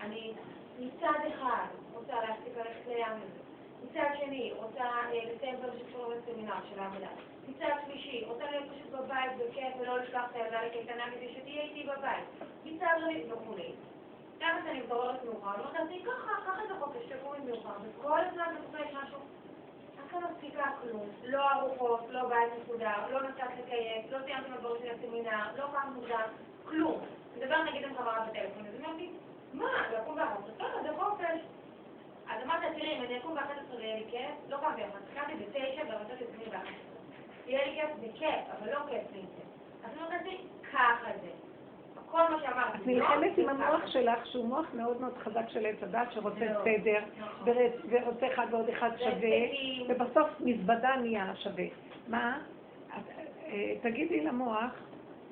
אני מצד אחד רוצה להפסיק ללכת לים הזה, מצד שני רוצה אה, לסיים זה שקשור לסמינר של העבודה, מצד שלישי רוצה להיות פשוט בבית בכיף ולא לשלוח את הילדה לקייטנה כדי שתהיה איתי בבית, מצד רביעי וכולי. כמה שאני מתעוררת מאוחר, אני אומרת לעצמי ככה, ככה זה חופש, תקומי מאוחר, וכל הזמן בתוכה יש משהו לא מספיקה כלום, לא ארוחות, לא בית מסודר, לא נסעת לקייף, לא סיימתי מהדברים של הסמינר, לא קם מוקדם, כלום. מדבר נגיד עם חברה בטלפון, אז אומרת לי, מה, לקום בארץ? בסדר, זה חופש. אז אמרתי, תראי, אם אני אקום ב-11 ויהיה לי כיף, לא קמתי ב-11, קמתי ב-9 ורציתי את עצמי ב-11. יהיה לי כיף, זה כיף, אבל לא כיף לי. אז לי, ככה זה. כל מה שאמרתי. את לא, נלחמת זה עם. המוח שלך, שהוא מוח מאוד מאוד חזק של עץ הדת, שרוצה סדר, נכון. ורוצה אחד ועוד אחד שווה. ובסוף מזוודה נהיה שווה. מה? אה, תגידי למוח,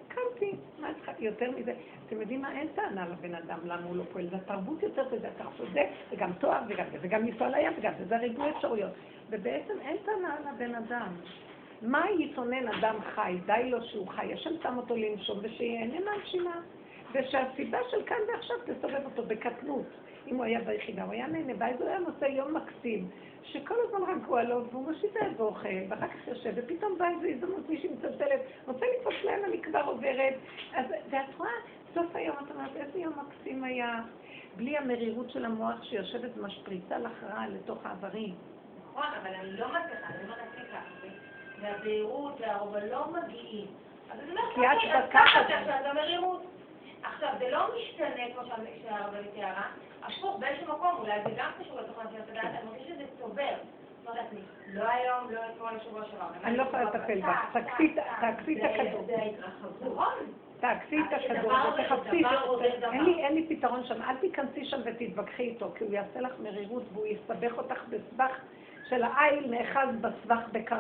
קמתי, מה צריכה יותר מזה? אתם יודעים מה? אין טענה לבן אדם למה הוא לא פועל. זה תרבות יותר וזה, אתה צודק, וגם תואר וגם זה, וגם לנסוע לים וגם זה, זה ריבוי אפשרויות. ובעצם אין טענה לבן אדם. מה יתונן אדם חי? די לו שהוא חי. השם שם אותו לנשום ושיהנה מהנשימה. ושהסיבה של כאן ועכשיו תסובב אותו בקטנות. אם הוא היה ביחידה, הוא היה נהנה, ואז הוא היה מוצא יום מקסים, שכל הזמן רגוע לו, והוא מושיט יד ואוכל, ואחר כך יושב, ופתאום באה איזו הזדמנות, מישהי מצלצלת, רוצה לקפוץ להם, אני כבר עוברת. אז, ואת רואה, סוף היום, את אומרת, איזה יום מקסים היה, בלי המרירות של המוח שיושבת ומשפריצה לך רע לתוך האיברים. נכון, אבל אני לא מצליחה, אני לעצמי ככה, והבהירות והרוב לא מגיעים. אז אני אומרת, כי את בקחת. ככה זה עכשיו, זה המרירות. עכשיו, זה לא משתנה כמו שה- שהרבנית תיארה, הפוך, באיזשהו מקום, אולי זה גם קשור לתוכן של הדעת, אני מרגיש שזה צובר. לא לא היום, לא אתמול, שבוע שעבר. אני לא יכולה לטפל בך, תעקפי את- הכדור. זה ההתרחבות. תעקפי את הכדור ותחפשי, אין לי פתרון שם, אל תיכנסי שם ותתווכחי איתו, כי הוא יעשה לך מרירות והוא יסבך אותך בסבך של העיל נאחז בסבך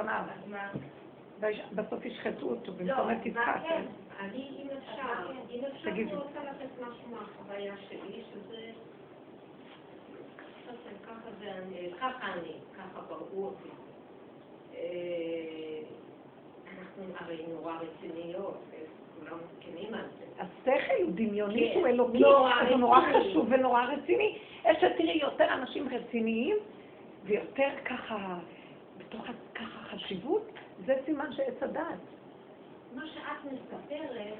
מה? בסוף ישחטו אותו לא, במקום התפקעת. כן? אני, אם אפשר, אם אפשר, תגידי. אני רוצה לתת משהו מהחוויה שלי, שזה... ככה זה אני, ככה אני, ככה בראו אותי. אה, אנחנו הרי נורא רציניות, וכולם מסכימים על זה. השכל הוא דמיוני, כן. הוא אלוקי, הוא נורא. חשוב ונורא רציני. יש שתראי יותר אנשים רציניים ויותר ככה, בתוך ככה חשיבות, זה סימן שעץ הדעת. מה שאת מספרת,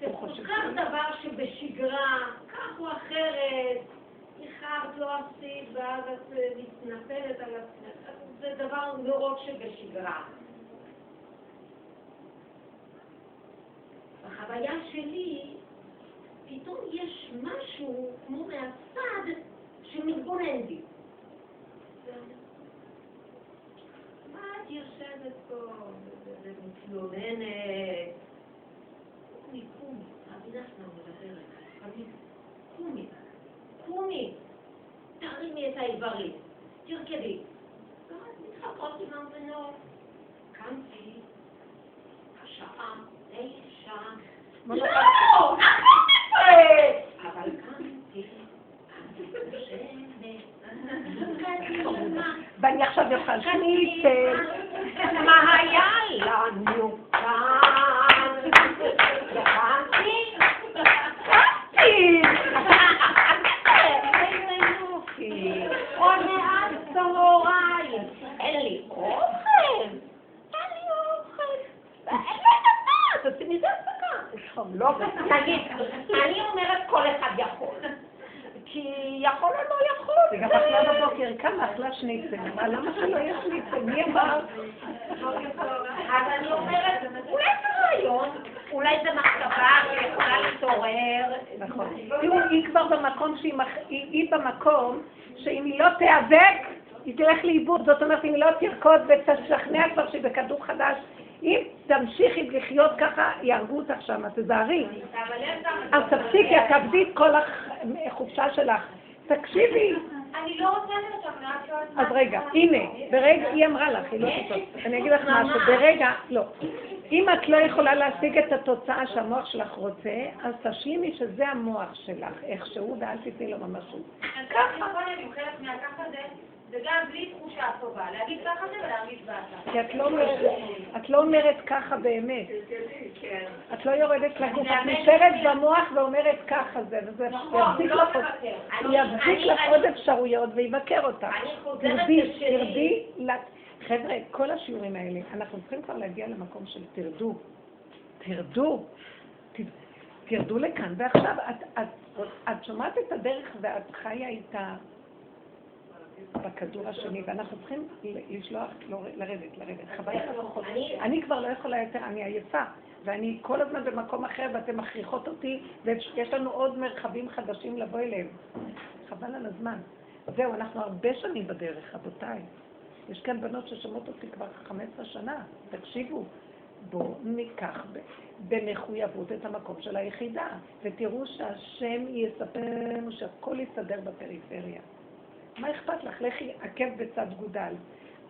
זה כל? כך דבר שבשגרה, כך או אחרת, איחרת, לא עשית, ואז את אה, מתנפלת על עצמך, זה דבר מאוד שבשגרה. בחוויה שלי, פתאום יש משהו כמו מהצד שמתבונן בי. מה את יושבת פה ומתלוננת? קומי, קומי, רבי נחמן מדברת, קומי, קומי, תרימי את האיברים, תרקדי. ואז מתחברות עם המבנות. קמתי, השעה תשע. לא! אבל קמתי, אני חושבת, ואני עכשיו שניצל. מה היה לנו כאן? הבנתי? קמתי! איזה יופי. עוד מעט צהריים. אין לי אוכל. אין לי אוכל. אין לי דבר. תעשי מזה הפסקה. לא, תגיד, אני אומרת כל אחד יכול. כי יכול או לא יכול. וגם אכלה בבוקר, כמה אכלה שניצל, אבל למה שלא יהיה שניצל? מי אמר? אז אני אומרת, אולי זה רעיון, אולי זה מחשבה שיכולה להתעורר. נכון. תראו, היא כבר במקום שהיא במקום שאם היא לא תיאבק, היא תלך לאיבוד. זאת אומרת, אם היא לא תרקוד ותשכנע כבר שהיא בכדור חדש, אם תמשיכי לחיות ככה, יהרגו אותך שם, תזהרי. אז תפסיקי, את תאבדי את כל החופשה שלך. תקשיבי. אני לא רוצה שואלת... אז רגע, הנה, ברגע, היא אמרה לך, היא לא תוצאות. אני אגיד לך משהו, ברגע, לא. אם את לא יכולה להשיג את התוצאה שהמוח שלך רוצה, אז תשלימי שזה המוח שלך, איכשהו, ואל תתני לו ממשות. ככה. חלק מהככה זה, זה גם בלי תחושה טובה. להגיד ככה זה ולהרגיש באתה. כי את לא אומרת, את לא אומרת ככה באמת. את לא יורדת לגוף, את נשארת במוח ואומרת ככה זה, וזה נכון, יבזיק לא לך, עוד אפשרויות ויבקר אותך. אני חוזרת תרדי. תרדי, לת- חבר'ה, כל השיעורים האלה, אנחנו צריכים כבר להגיע למקום של תרדו. תרדו. תרדו לכאן ועכשיו. את, את, את שומעת את הדרך ואת חיה איתה בכדור השני, ואנחנו צריכים לשלוח, לרדת, לרדת. חוויית הכוחות. אני כבר לא יכולה יותר, אני עייפה. ואני כל הזמן במקום אחר, ואתן מכריחות אותי, ויש לנו עוד מרחבים חדשים לבוא אליהם. חבל על הזמן. זהו, אנחנו הרבה שנים בדרך, רבותיי. יש כאן בנות ששומעות אותי כבר 15 שנה, תקשיבו. בואו ניקח במחויבות את המקום של היחידה, ותראו שהשם יספר לנו שהכל יסתדר בפריפריה. מה אכפת לך? לכי עקב בצד גודל.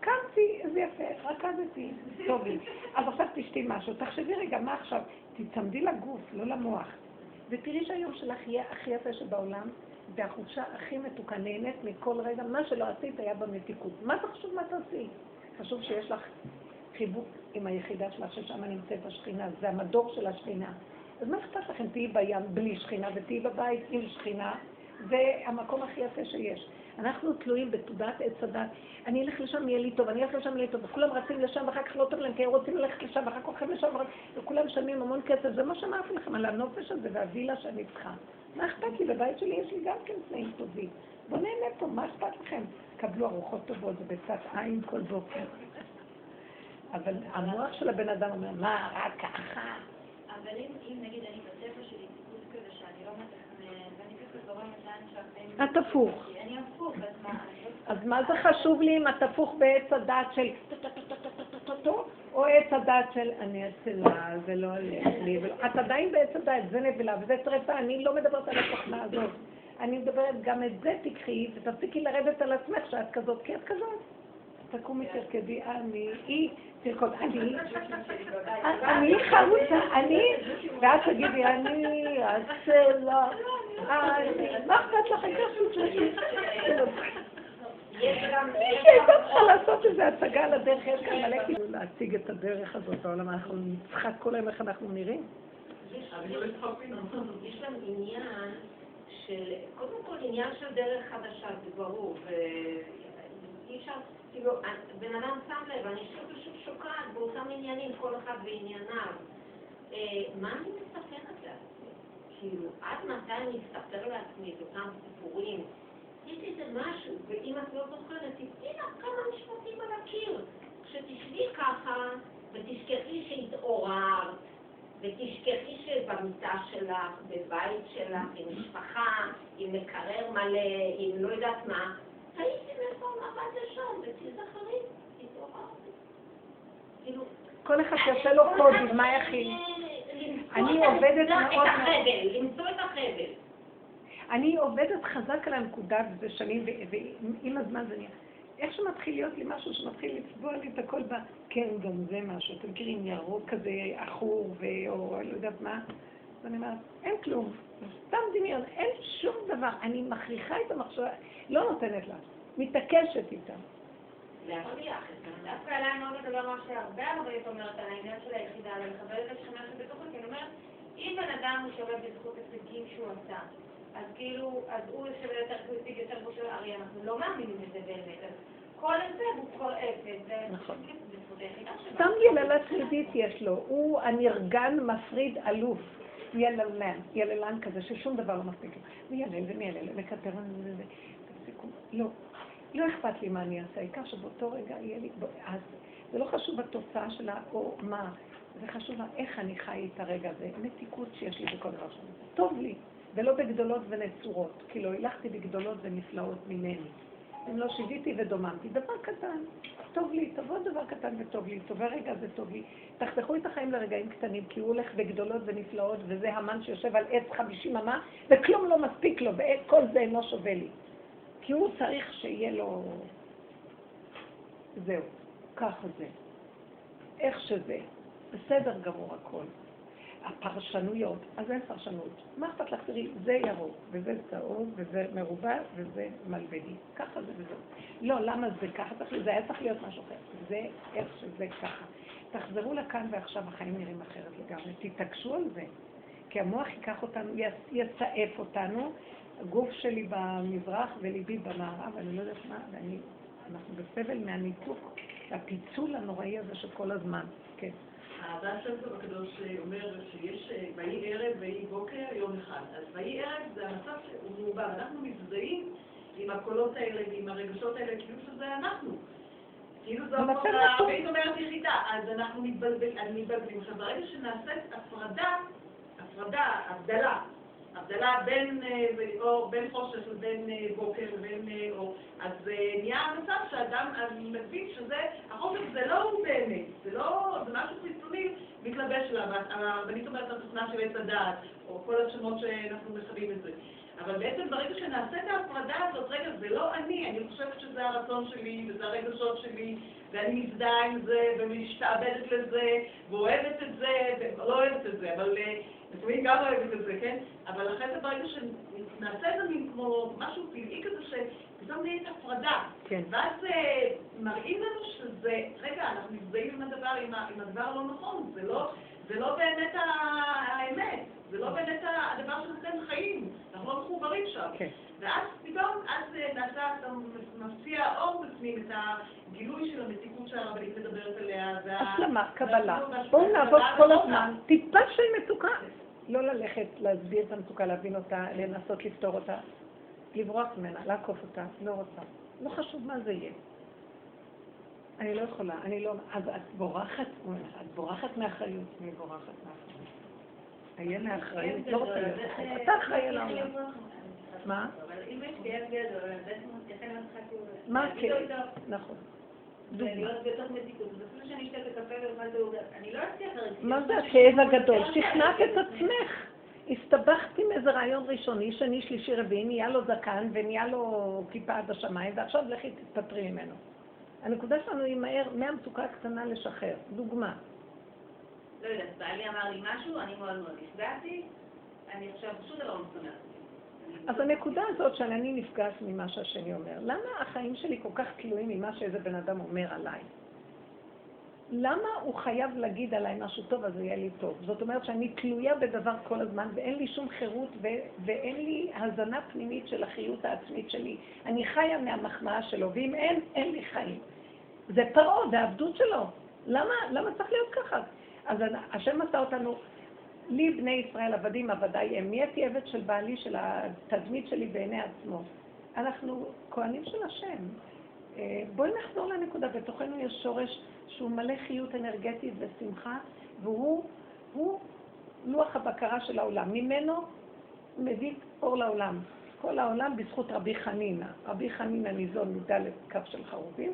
קמתי, איזה יפה, רקדתי, טוב לי. אז עכשיו תשתי משהו, תחשבי רגע, מה עכשיו? תצמדי לגוף, לא למוח. ותראי שהיום שלך יהיה הכי יפה שבעולם, והחופשה הכי מתוקה, נהנית מכל רגע, מה שלא עשית היה במתיקות. מה זה חשוב מה תעשי? חשוב שיש לך חיבוק עם היחידה שלך, ששם נמצאת השכינה, זה המדור של השכינה. אז מה אכפת לכם? תהיי בים בלי שכינה ותהיי בבית עם שכינה, זה המקום הכי יפה שיש. אנחנו תלויים בתודעת עץ הדת. אני אלך לשם, יהיה לי טוב, אני אלך לשם, יהיה לי טוב, וכולם רצים לשם, ואחר כך לא טוב להם, כי הם רוצים ללכת לשם, ואחר כך הולכים לשם, וכולם משלמים המון כסף. זה מה שאמרתי לכם על הנופש הזה והווילה שאני צריכה. מה אכפת לי? בבית שלי יש לי גם כן תנאים טובים. בוא נהנה פה, מה אכפת לכם? קבלו ארוחות טובות, זה בצד עין כל בוקר. אבל המוח של הבן אדם אומר, מה, רק ככה? אבל אם נגיד אני בטבע שלי כזה שאני לא מתכנן, ואני כזה זורמת לאן שהחיים... את הפוך. אני אז מה? זה חשוב לי אם את הפוך בעץ הדעת של או עץ הדעת של אני אצלה, זה לא הולך לי, את עדיין בעץ הדעת, זה נבלה וזה טרפה, אני לא מדברת על התוכנה הזאת. אני מדברת, גם את זה תקחי ותפסיקי לרדת על עצמך שאת כזאת, כי את כזאת. תקומי תרקדי, אני, היא תרקוד, אני, אני חרוצה, אני, ואת תגידי, אני, הצלע, מה אכפת לך? שתשמעי. היא צריכה לעשות איזו הצגה על הדרך, יש כאן מלא כאילו להציג את הדרך הזאת בעולם, אנחנו נצחק כל היום איך אנחנו נראים. יש כאן עניין של, קודם כל עניין של דרך חדשה, זה ברור, ואי אפשר, כאילו, בן אדם שם לב, אני שוב ושוב שוקעת באותם עניינים, כל אחד בענייניו. מה אני מספרת לעצמי? כאילו, עד מתי אני אספר לעצמי את אותם סיפורים? יש איזה משהו, ואם את לא זוכרת, תתני לך כמה משפטים על הקיר. כשתשבי ככה, ותשכחי שהתעוררת, ותשכחי שבמיטה שלך, בבית שלך, עם משפחה, עם מקרר מלא, עם לא יודעת מה, תהיתי מאיפה המבט לשם, ותזכרי, התעוררתי. כאילו... כל אחד שיעשה לו קודים, מה יכיל? אני עובדת מאוד... למצוא את החבל. אני עובדת חזק על הנקודה וזה שנים, ועם הזמן זה נהיה. איך שמתחיל להיות לי משהו שמתחיל לצבוע לי את הכל ב... כן, גם זה משהו. אתם מכירים ירוק כזה עכור, או לא יודעת מה. אז אני אומרת, אין כלום. סתם דמיון, אין שום דבר. אני מכריחה את המחשבה, לא נותנת לה, מתעקשת איתה. דווקא עליי מאוד מדבר מה שהרבה הרבה אומרת על העניין של היחידה, אני מכבדת את השכנה שבתוכו, כי אני אומרת, אם בן אדם הוא שווה בזכות הישגים שהוא עשה, אז כאילו, אז הוא שווה יותר, הוא השיג יותר כמו שלו, הרי אנחנו לא מאמינים לזה באמת, כל זה הוא כבר אפס, נכון. סתם יללה תמידית יש לו, הוא הנרגן מפריד אלוף. יללן, יללן כזה, ששום דבר לא מספיק לו. מיילל ומיילל, מקטר וזה, תפסיקו. לא, לא אכפת לי מה אני אעשה, העיקר שבאותו רגע יהיה לי, אז זה לא חשוב התוצאה שלה או מה, זה חשוב איך אני חי את הרגע הזה, מתיקות שיש לי בכל דבר שאני טוב לי. ולא בגדולות ונצורות, כי לא הלכתי בגדולות ונפלאות ממני. אם לא שיוויתי ודוממתי, דבר קטן, טוב לי, תבוא דבר קטן וטוב לי, טובה רגע זה טוב לי. תחתכו את החיים לרגעים קטנים, כי הוא הולך בגדולות ונפלאות, וזה המן שיושב על עץ חמישים אמה, וכלום לא מספיק לו, וכל זה אינו שווה לי. כי הוא צריך שיהיה לו... זהו, ככה זה. איך שזה. בסדר גמור הכל. הפרשנויות, אז אין פרשנות. מה אכפת לך? תראי, זה ירוק, וזה צהוב, וזה מרובע, וזה מלבני. ככה זה וזהו. לא, למה זה ככה? זה היה צריך להיות משהו אחר. זה איך שזה ככה. תחזרו לכאן ועכשיו החיים נראים אחרת לגמרי. תתעקשו על זה. כי המוח ייקח אותנו, יצעף אותנו, הגוף שלי במזרח וליבי במערב, אני לא יודעת מה, ואני, אנחנו בסבל מהניתוק, הפיצול הנוראי הזה של כל הזמן. כן. שם טוב הקדוש אומר שיש אה, ויהי ערב ויהי בוקר יום אחד. אז ויהי ערב זה המצב שהוא מעובד. אנחנו מזדהים עם הקולות האלה ועם הרגשות האלה כאילו שזה אנחנו. כאילו זו המטרה, והיא אומרת יחידה, אז אנחנו מתבלבלים. ברגע שנעשית הפרדה, הפרדה, הבדלה, הבדלה בין, אה, או בין חושך לבין אה, בוקר לבין אור, אז אה, נהיה המצב שאדם אז מבין שזה, החושך זה לא הוא באמת, זה לא, זה משהו חיצוני מתלבש עליו, הרבנית אומרת התוכנה של עץ הדעת, או כל השמות שאנחנו מכנים את זה. אבל בעצם ברגע שנעשה את ההפרדה הזאת, רגע, זה לא אני, אני חושבת שזה הרצון שלי, וזה הרגשות שלי, ואני מזדהה עם זה, ומשתעבדת לזה, ואוהבת את זה, ולא אוהבת את זה, אבל לפעמים גם אוהבת את זה, כן? אבל אחרי זה ברגע שנעשה את זה מין כמו משהו פלאי כזה, שפתאום נהיית הפרדה. כן. ואז אה, מראים לנו שזה, רגע, אנחנו מזדהים עם הדבר, עם, הדבר הלא נכון, זה לא, זה לא באמת האמת, זה לא באמת הדבר שנותן חיים, אנחנו לא מחוברים שם. כן. ואז פתאום, אז אה, נעשה, אתה מפציע אור בפנים את הגילוי של המתיקות שהרבנית מדברת עליה. וה- השלמה, קבלה. בואו נעבוד כל. הזמן, טיפה של מצוקה. לא ללכת להסביר את המצוקה, להבין אותה, לנסות לפתור אותה, לברוח ממנה, לעקוף אותה, לא רוצה. לא חשוב מה זה יהיה. אני לא יכולה, אני לא... אז את בורחת, את בורחת מאחריות, אני בורחת מאחריות. אהיה מאחריות, לא רוצה להיות. אתה אחראי על העולם. מה? מה כן? נכון. בתוך מתיקות. שאני אשתה את הקפה אני לא אצליח. מה זה הכאב הגדול? שכנעת את עצמך. הסתבכת עם איזה רעיון ראשוני, שני, שלישי, רביעי, נהיה לו זקן ונהיה לו כיפה עד השמיים, ועכשיו לכי תתפטרי ממנו. הנקודה שלנו היא מהר, מהמצוקה הקטנה לשחרר. דוגמה. לא יודעת, בעלי אמר לי משהו, אני מאוד מאוד נפגעתי, אני עכשיו שום דבר לא אותי. אז הנקודה הזאת שאני נפגעת ממה שהשני אומר, למה החיים שלי כל כך תלויים ממה שאיזה בן אדם אומר עליי? למה הוא חייב להגיד עליי משהו טוב, אז יהיה לי טוב? זאת אומרת שאני תלויה בדבר כל הזמן, ואין לי שום חירות, ו- ואין לי הזנה פנימית של החיות העצמית שלי. אני חיה מהמחמאה שלו, ואם אין, אין לי חיים. זה פרעה, זה העבדות שלו. למה, למה צריך להיות ככה? אז השם עשה אותנו, לי בני ישראל עבדים עבדיי הם. נהייתי עבד של בעלי, של התדמית שלי בעיני עצמו. אנחנו כהנים של השם. אה, בואי נחזור לנקודה, בתוכנו יש שורש שהוא מלא חיות אנרגטית ושמחה, והוא הוא לוח הבקרה של העולם. ממנו מביא אור לעולם. כל העולם בזכות רבי חנינא. רבי חנינא ניזון מדלת קו של חרובים,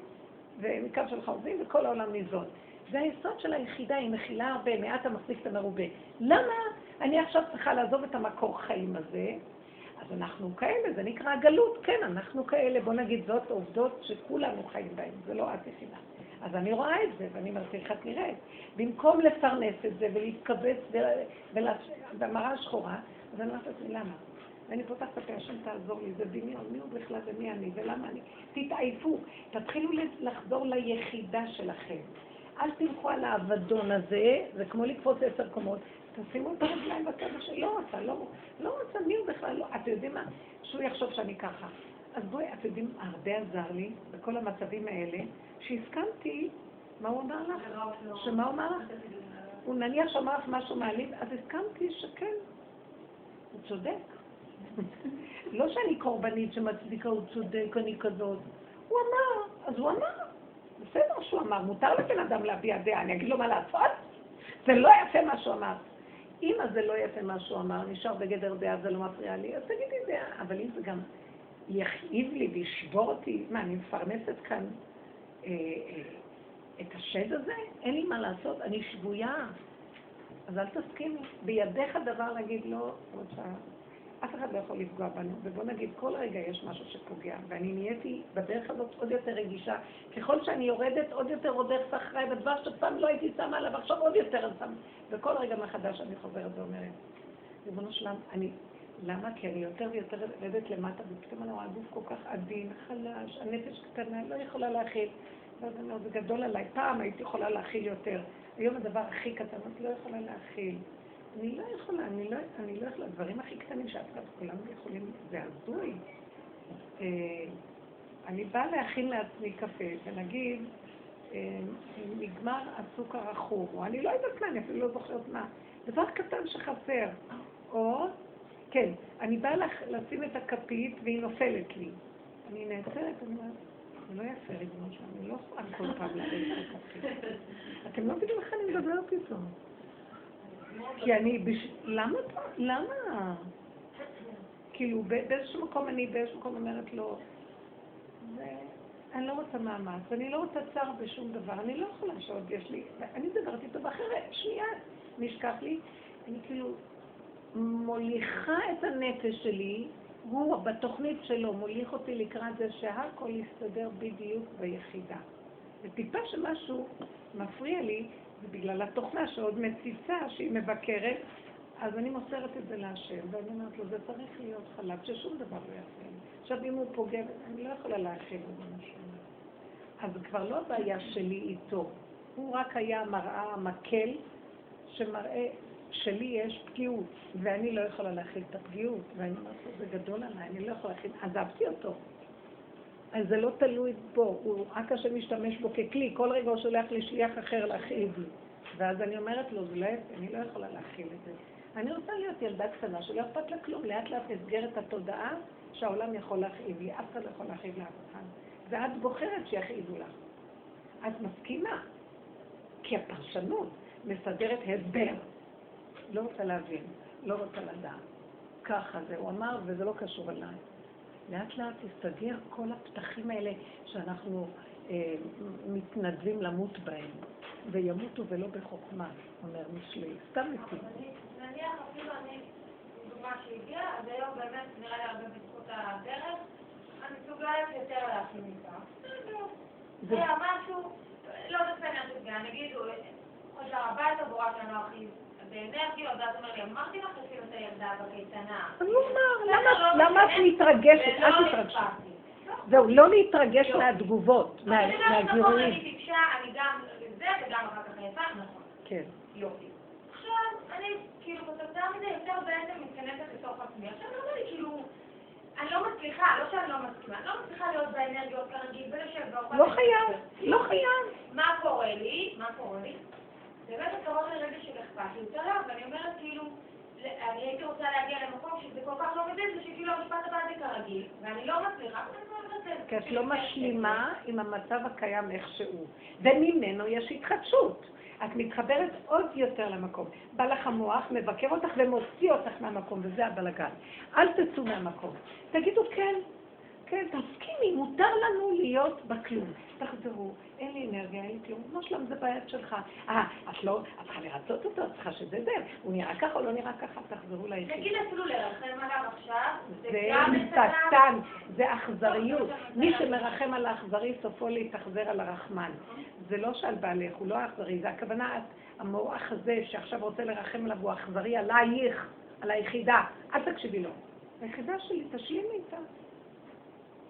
ומקו של חרובים, וכל העולם ניזון. זה היסוד של היחידה, היא מכילה הרבה, מעט המחליף את המרובה. למה אני עכשיו צריכה לעזוב את המקור חיים הזה? אז אנחנו כאלה, זה נקרא הגלות, כן, אנחנו כאלה, בוא נגיד זאת עובדות שכולנו חיים בהן, זה לא את יחידה. אז אני רואה את זה, ואני אומרת, את נראית? במקום לפרנס את זה ולהתכווץ במראה השחורה, אז אני אומרת לעצמי, למה? ואני פותחת את השם תעזור לי, זה דמיון, מי הוא בכלל ומי אני ולמה אני? תתעייפו, תתחילו לחזור ליחידה שלכם. אל תלכו על האבדון הזה, זה כמו לקפוץ עשר קומות, תשימו את הרגליים בצד השני, לא רוצה, לא, לא רוצה, מי הוא בכלל לא, אתם יודעים מה? שהוא יחשוב שאני ככה. אז בואי, אתם יודעים, הרבה עזר לי בכל המצבים האלה, שהסכמתי, מה הוא אמר לך? שמה הוא אמר לך? הוא נניח שאמר לך משהו מעליב, אז הסכמתי שכן, הוא צודק. לא שאני קורבנית שמצדיקה, הוא צודק, אני כזאת. הוא אמר, אז הוא אמר. בסדר שהוא אמר, מותר לבן אדם להביע דעה, אני אגיד לו מה לעשות? זה לא יפה מה שהוא אמר. אם זה לא יפה מה שהוא אמר, נשאר בגדר דעה, זה לא מפריע לי, אז תגידי דעה. אבל אם זה גם יכאיב לי וישבור אותי, מה, אני מפרנסת כאן אה, אה, את השד הזה? אין לי מה לעשות, אני שבויה. אז אל תסכימי. בידך דבר להגיד לא, רוצה... אף אחד לא יכול לפגוע בנו, ובוא נגיד, כל רגע יש משהו שפוגע, ואני נהייתי בדרך הזאת עוד יותר רגישה. ככל שאני יורדת, עוד יותר רודפת אחריי, בדבר שפעם לא הייתי שמה עליו, עכשיו עוד יותר שמה. וכל רגע מחדש אני חוזרת ואומרת, ריבונו שלם, אני... למה? כי אני יותר ויותר יורדת למטה, ופתאום אני רואה גוף כל כך עדין, חלש, הנפש קטנה, לא יכולה להכיל. ואז אני זה גדול עליי. פעם הייתי יכולה להכיל יותר. היום הדבר הכי קטן, את לא יכולה להכיל. אני לא יכולה, אני לא, אני לא יכולה, הדברים הכי קטנים שאף אחד, כולם יכולים, זה הזוי. אה, אני באה להכין לעצמי קפה, ונגיד, אה, נגמר הסוכר החום, או אני לא יודעת מה, אני אפילו לא זוכרת מה. דבר קטן שחסר. או, כן, אני באה לשים את הכפית והיא נופלת לי. אני נעצרת, אני אומרת, זה לא יפה, ריבונו שלנו, אני לא יכולה כל פעם להרים את הכפית. אתם לא מבינים איך אני מדברת פתאום. כי אני, בש... למה? למה? כאילו, באיזשהו מקום אני באיזשהו מקום אומרת לו, אני לא רוצה מאמץ, ואני לא רוצה צער בשום דבר, אני לא יכולה שעוד יש לי, אני מדברת איתו באחרת, שנייה, נשכח לי, אני כאילו מוליכה את הנפש שלי, הוא בתוכנית שלו מוליך אותי לקראת זה שהכל יסתדר בדיוק ביחידה. וטיפה שמשהו מפריע לי, זה בגלל התוכנה שעוד מציצה, שהיא מבקרת, אז אני מוסרת את זה להשם, ואני אומרת לו, זה צריך להיות חלק, ששום דבר לא יעשה. עכשיו, אם הוא פוגם, אני לא יכולה להכיל את זה. אז כבר לא הבעיה שלי איתו. הוא רק היה מראה, המקל, שמראה שלי יש פגיעות, ואני לא יכולה להכיל את הפגיעות, ואני אומרת לו, זה גדול עליי, אני לא יכולה להכיל, עזבתי אותו. אז זה לא תלוי בו, הוא רק השם משתמש בו ככלי, כל רגע הוא שולח לי שליח אחר להכאיב לי. ואז אני אומרת לו, זה לא אני לא יכולה להכיל את זה. אני רוצה להיות ילדה קטנה שלא אכפת לה כלום, לאט לאט נסגר את התודעה שהעולם יכול להכאיב לי, אף אחד לא יכול להכאיב לאף אחד. ואת בוחרת שיכאיבו לך. את מסכימה, כי הפרשנות מסדרת הסבר. לא רוצה להבין, לא רוצה לדעת. ככה זה, הוא אמר, וזה לא קשור אליי. לאט לאט תסתגר כל הפתחים האלה שאנחנו אה, מתנדבים למות בהם, וימותו ולא בחוכמה, אומר משלי, סתם מתים. נניח אפילו אני, דוגמה שהגיעה, אז היום באמת נראה לי הרבה בזכות הדרך, אני מסוגלת יותר להכין איתה. זה היה משהו, לא בסדר, נגיד, חוזר הביתה, בורא שלנו הכי באנרגיות, ואז אומר לי, אמרתי לך לשים את הילדה בקייטנה. אני אומר, למה את מתרגשת? אל תתרגשי. זהו, לא להתרגש מהתגובות, מהגירויים. אני טיפשה, אני גם זה וגם אחר כך יפה, נכון. כן. יופי. עכשיו, אני כאילו כתוצאה מזה יותר בעצם מתכנסת לתוך עצמי. עכשיו אני אומרת, כאילו, אני לא מצליחה, לא שאני לא מסכימה, אני לא מצליחה להיות באנרגיות כרגיל ולשב לא חייב, לא חייב. מה קורה לי? מה קורה לי? באמת הקרוב לרגע של אכפתיות עליו, ואני אומרת כאילו, אני הייתי רוצה להגיע למקום שזה כל כך לא מבין, זה שכאילו המשפט הבא זה כרגיל, ואני לא מצליחה, כי את לא משלימה עם המצב הקיים איכשהו, וממנו יש התחדשות. את מתחברת עוד יותר למקום. בא לך המוח, מבקר אותך ומוציא אותך מהמקום, וזה הבלגן. אל תצאו מהמקום. תגידו כן, כן, תסכימי, מותר לנו להיות בכלום. תחזרו, אין לי אנרגיה, אין לי כלום, לא שלום, זה ביד שלך. אה, את לא, את צריכה לרצות אותו, את צריכה שזה זה, הוא נראה ככה או לא נראה ככה, תחזרו ליחיד. נגיד אפילו לרחם עליו עכשיו, זה שטן, זה אכזריות. מי שמרחם על האכזרי, סופו להתאכזר על הרחמן. זה לא שעל בעלך, הוא לא האכזרי, זה הכוונה, המוח הזה שעכשיו רוצה לרחם עליו, הוא אכזרי עלייך, על היחידה. אל תקשיבי לו. היחידה שלי, תשלימי איתה.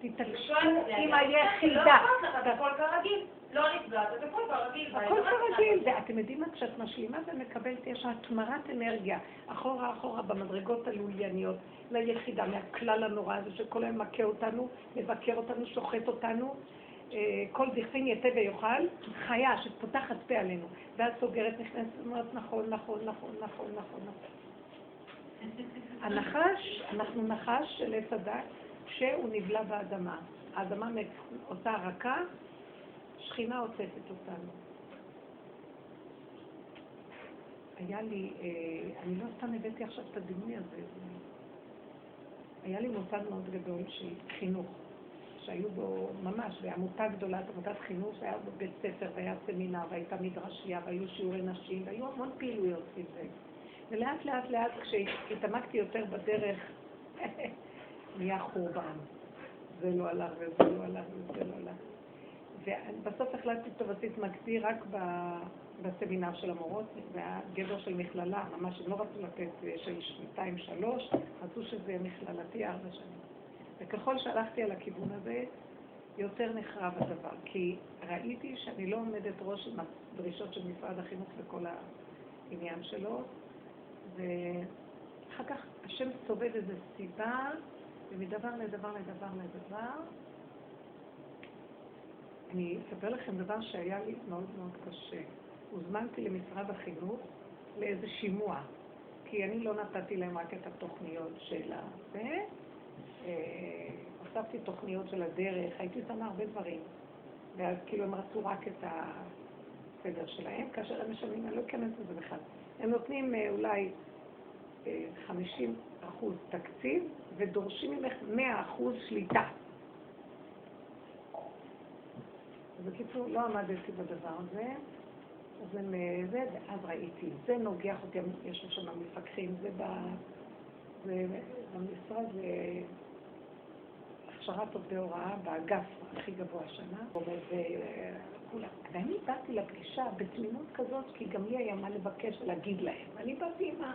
תתעקשו עם היחידה. הכל כרגיל. לא נפגעת, אז הכל כרגיל. הכל כרגיל, ואתם יודעים מה? כשאת משלימה ומקבלת, יש התמרת אנרגיה, אחורה אחורה במדרגות הלולייניות, ליחידה, מהכלל הנורא הזה שכל היום מכה אותנו, מבקר אותנו, שוחט אותנו. אה, כל דכפין יתה ויאכל, חיה שפותחת פה עלינו, ואז סוגרת, נכנסת, אומרת נכון, נכון, נכון, נכון, נכון, נכון. הנחש, אנחנו נחש של עץ הדת, שהוא נבלע באדמה. האדמה עושה רכה, שכינה עוטפת אותנו. היה לי, אה, אני לא סתם הבאתי עכשיו את הדימוי הזה, היה לי מוסד מאוד גדול של חינוך, שהיו בו ממש, בעמותה גדולה, עמותת חינוך, שהיה בו בית ספר, והיה סמינר, והייתה מדרשייה, והיו שיעורי נשים, והיו המון פעילויות סביב ולאט לאט לאט, כשהתעמקתי יותר בדרך, נהיה חורבן. זה לא הלך וזה לא הלך וזה לא הלך. ובסוף החלטתי, טוב, אז תתמקדי רק בסמינר של המורות, והיה גבר של מכללה, ממש הם לא רצו לתת אה, של שנתיים, שלוש, רצו שזה יהיה מכללתי ארבע שנים. וככל שהלכתי על הכיוון הזה, יותר נחרב הדבר, כי ראיתי שאני לא עומדת ראש עם הדרישות של משרד החינוך וכל העניין שלו, ואחר כך השם סובב איזו סיבה ומדבר לדבר לדבר לדבר. אני אספר לכם דבר שהיה לי מאוד מאוד קשה. הוזמנתי למשרד החינוך לאיזה שימוע, כי אני לא נתתי להם רק את התוכניות של הזה. אה, הוספתי תוכניות של הדרך, הייתי שמה הרבה דברים. ואז כאילו הם רצו רק את הסדר שלהם, כאשר הם משלמים, אני לא אכנס לזה בכלל. הם נותנים אה, אולי ב-50 אחוז תקציב ודורשים ממך 100 אחוז שליטה. בקיצור, לא עמדתי בדבר הזה, אז הם זה, ואז ראיתי, זה נוגח אותי, יש שם מפקחים, זה במשרד, זה הכשרת עובדי הוראה באגף הכי גבוה השנה, וכולם. ואני באתי לפגישה בתמימות כזאת, כי גם לי היה מה לבקש ולהגיד להם. אני באתי עם ה...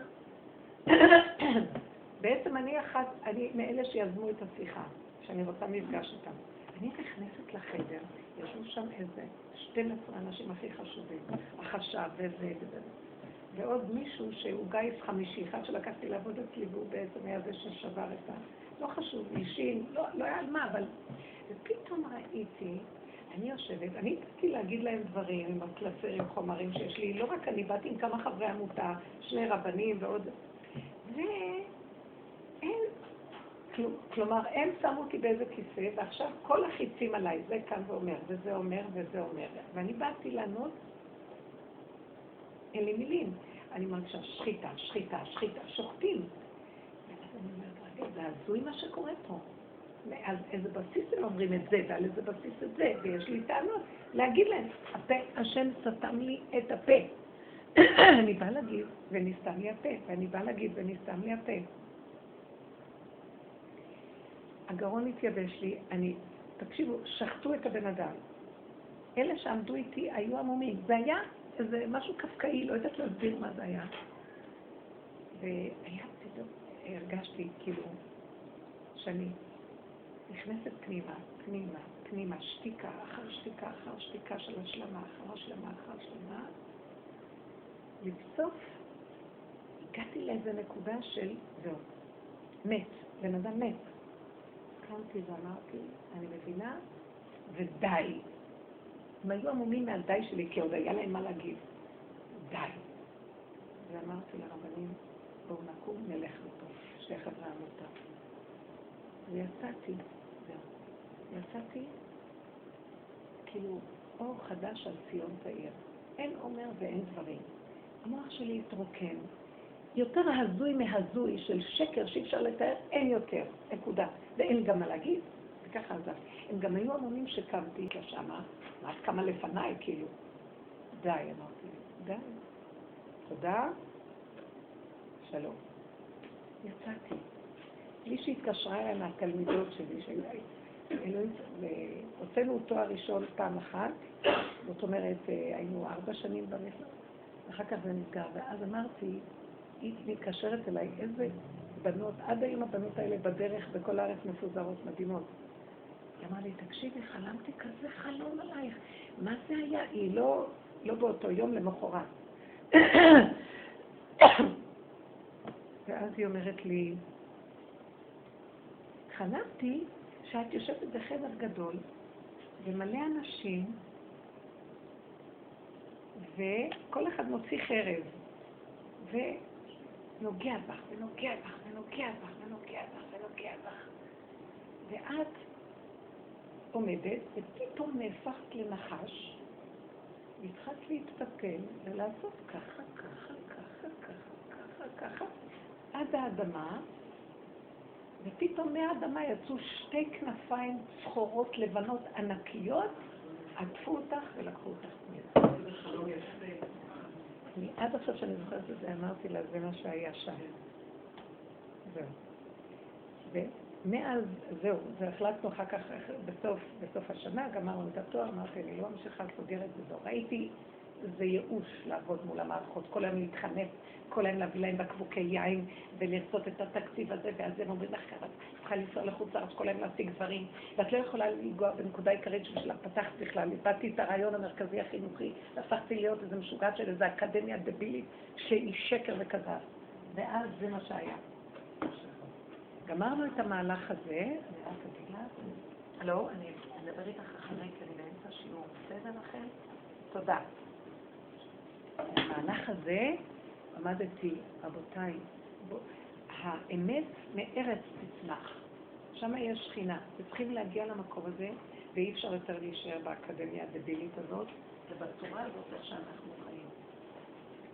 בעצם אני אחת, אני מאלה שיזמו את השיחה, שאני רוצה מפגש איתם. אני נכנסת לחדר, ישבו שם איזה 12 אנשים הכי חשובים, החשב וזה וזה. ועוד מישהו שהוא גיס חמישי, אחד שלקחתי לעבוד אצלי והוא בעצם היה זה ששבר את ה... לא חשוב, אישים, לא, לא היה על מה, אבל... ופתאום ראיתי, אני יושבת, אני באתי להגיד להם דברים עם הקלסרים, חומרים שיש לי, לא רק אני, באתי עם כמה חברי עמותה, שני רבנים ועוד... ואין, כלומר, הם שמו אותי באיזה כיסא, ועכשיו כל החיצים עליי, זה כאן ואומר, וזה אומר, וזה אומר. ואני באתי לענות, אין לי מילים. אני מרגישה שחיטה, שחיטה, שחיטה, שוחטים. זה הזוי מה שקורה פה. על איזה בסיס הם אומרים את זה, ועל איזה בסיס את זה, ויש לי טענות. להגיד להם, הפה, השם סתם לי את הפה. אני באה להגיד, ונסתם לי הפה, ואני באה להגיד, ונסתם לי הפה. הגרון התייבש לי, אני, תקשיבו, שחטו את הבן אדם. אלה שעמדו איתי היו עמומים. זה היה איזה משהו קפקאי, לא יודעת להסביר מה זה היה. והיה פתאום, הרגשתי כאילו שאני נכנסת פנימה, פנימה, פנימה, שתיקה אחר שתיקה אחר שתיקה של השלמה, אחר השלמה, אחר השלמה. לבסוף הגעתי לאיזה נקודה של, זהו, מת, בן אדם מת. קמתי ואמרתי, אני מבינה, ודי. הם היו עמומים מהדי שלי, כי עוד היה להם מה להגיד. די. ואמרתי לרבנים, בואו נקום, נלך לפה, שתי חברי עמותה. ויצאתי, זהו. יצאתי, כאילו, אור חדש על ציון תאיר. אין אומר ואין דברים. המוח שלי התרוקן. יותר הזוי מהזוי של שקר שאי אפשר לתאר, אין יותר, נקודה. ואין גם מה להגיד, וככה עזב. הם גם היו המונים שקמתי כשמה, את קמה לפניי, כאילו. די, אמרתי, די. תודה, שלום. יצאתי. מישהי התקשרה אליי מהתלמידות שלי, הוצאנו תואר ראשון פעם אחת, זאת אומרת, היינו ארבע שנים במכללה, ואחר כך זה נסגר, ואז אמרתי, היא מתקשרת אליי, איזה בנות, עד היום הבנות האלה בדרך בכל הארץ מפוזרות מדהימות. היא אמרה לי, תקשיבי, חלמתי כזה חלום עלייך. מה זה היה? היא לא, לא באותו יום, למחרת. ואז היא אומרת לי, חלמתי שאת יושבת בחדר גדול ומלא אנשים, וכל אחד מוציא חרב, ונוגע בך, ונוגע בך, ונוגע בך, ונוגע בך, ונוגע בך. ואת עומדת, ופתאום נהפכת לנחש, והתחלת להתפתל ולעשות ככה, ככה, ככה, ככה, ככה, ככה, עד האדמה, ופתאום מהאדמה יצאו שתי כנפיים צחורות לבנות ענקיות, עטפו אותך ולקחו אותך אני עד עכשיו שאני זוכרת את זה, אמרתי לה, זה מה שהיה שם. זהו. ומאז, זהו, והחלטנו אחר כך, בסוף, בסוף השנה, גמרנו את התואר, אמרתי, אני לא ממשיכה לסוגר את זה, זהו. ראיתי, זה ייאוש לעבוד מול המערכות, כל היום להתחנף, כל היום להביא להם בקבוקי יין ולרצות את התקציב הזה, ואז הם אומרים לך ככה, צריכה לנסוע לחוץ לארץ, כל היום להשיג דברים, ואת לא יכולה לנגוע בנקודה עיקרית שבשלה פתחת בכלל, איבדתי את הרעיון המרכזי החינוכי, והפכתי להיות איזה משוגעת של איזו אקדמיה דבילית שהיא שקר וכזב. ואז זה מה שהיה. גמרנו את המהלך הזה, אני רק לה, לא, אני אדבר איתך אחרי, כי אני באמצע שיעור, בסדר לכם? תודה. במהלך הזה עמדתי, רבותיי, האמת מארץ תצמח. שם יש שכינה, וצריכים להגיע למקום הזה, ואי אפשר יותר להישאר באקדמיה הדבילית הזאת, ובצורה הזאת שאנחנו חיים.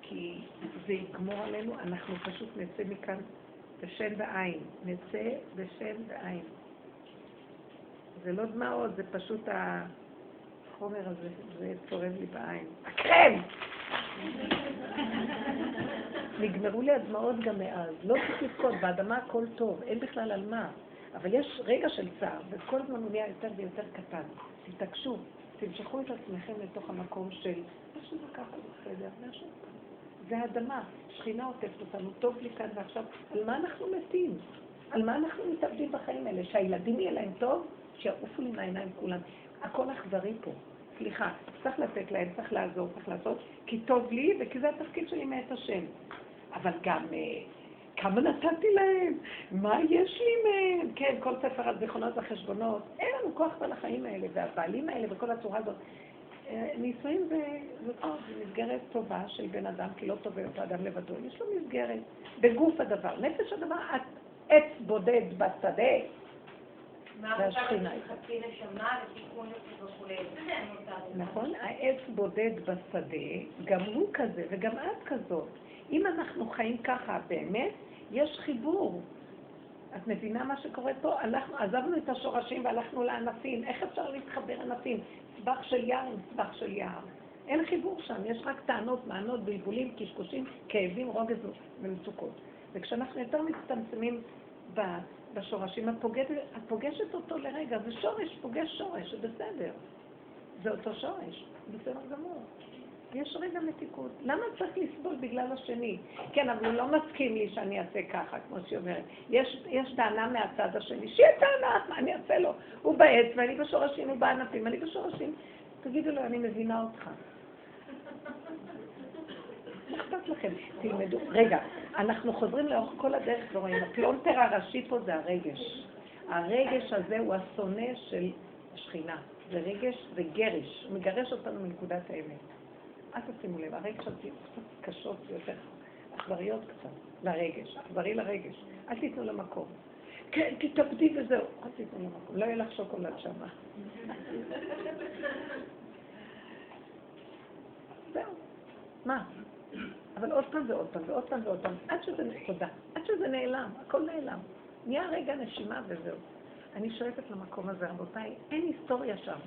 כי זה יגמור עלינו, אנחנו פשוט נצא מכאן בשן ועין. נצא בשן ועין. זה לא דמעות, זה פשוט החומר הזה, זה צורב לי בעין. הקרם! נגמרו לי הדמעות גם מאז. לא צריך לבכות, באדמה הכל טוב, אין בכלל על מה. אבל יש רגע של צער, וכל הזמן הוא נהיה יותר ויותר קטן. תתעקשו, תמשכו את עצמכם לתוך המקום של משהו ככה בסדר, משהו. זה אדמה, שכינה עוטפת אותנו, טוב לי כאן ועכשיו. על מה אנחנו מתים? על מה אנחנו מתאבדים בחיים האלה? שהילדים יהיה להם טוב? שיעופו לי מהעיניים כולם. הכל אכזרי פה. סליחה, צריך לתת להם, צריך לעזור, צריך לעשות, כי טוב לי וכי זה התפקיד שלי מאת השם. אבל גם אה, כמה נתתי להם, מה יש לי מהם? כן, כל ספר הזיכרונות והחשבונות. אין לנו כוח על החיים האלה, והבעלים האלה וכל הצורה הזאת. אה, נישואים זה, זה טוב, זה מסגרת טובה של בן אדם, כי לא טוב אותו אדם לבדו. יש לו מסגרת, בגוף הדבר. נפש הדבר, עץ בודד בשדה. נכון, העץ בודד בשדה, גם הוא כזה וגם את כזאת. אם אנחנו חיים ככה באמת, יש חיבור. את מבינה מה שקורה פה? הלכנו, עזבנו את השורשים והלכנו לענפים. איך אפשר להתחבר ענפים? צבח של יער עם צבח של יער. אין חיבור שם, יש רק טענות, מענות, בלבולים, קשקושים, כאבים, רוגז ומצוקות. וכשאנחנו יותר מצטמצמים בשורשים, את פוגשת, את פוגשת אותו לרגע, זה שורש, פוגש שורש, זה בסדר. זה אותו שורש, בסדר גמור. יש רגע מתיקות. למה צריך לסבול בגלל השני? כן, אבל הוא לא מסכים לי שאני אעשה ככה, כמו שהיא אומרת. יש, יש טענה מהצד השני, שיהיה טענה, מה אני אעשה לו? הוא בעץ ואני בשורשים, הוא בענפים, אני בשורשים. תגידו לו, אני מבינה אותך. אכפת לכם? תלמדו. רגע, אנחנו חוזרים לאורך כל הדרך ורואים, הפלונטר הראשי פה זה הרגש. הרגש הזה הוא השונא של השכינה. זה רגש, זה גרש, הוא מגרש אותנו מנקודת האמת. אל תשימו לב, הרגש הזה קצת קשות יותר, אכזריות קצת, לרגש, אכזרי לרגש. אל תיתנו לו מקום. כן, תתאבדי וזהו. אל תיתנו למקום, לא יהיה לך שוקולד שמה. זהו. מה? אבל עוד פעם ועוד פעם ועוד פעם ועוד פעם, עד שזה, תודה, עד שזה נעלם, הכל נעלם. נהיה רגע נשימה וזהו. אני שואפת למקום הזה, רבותיי, אין היסטוריה שם.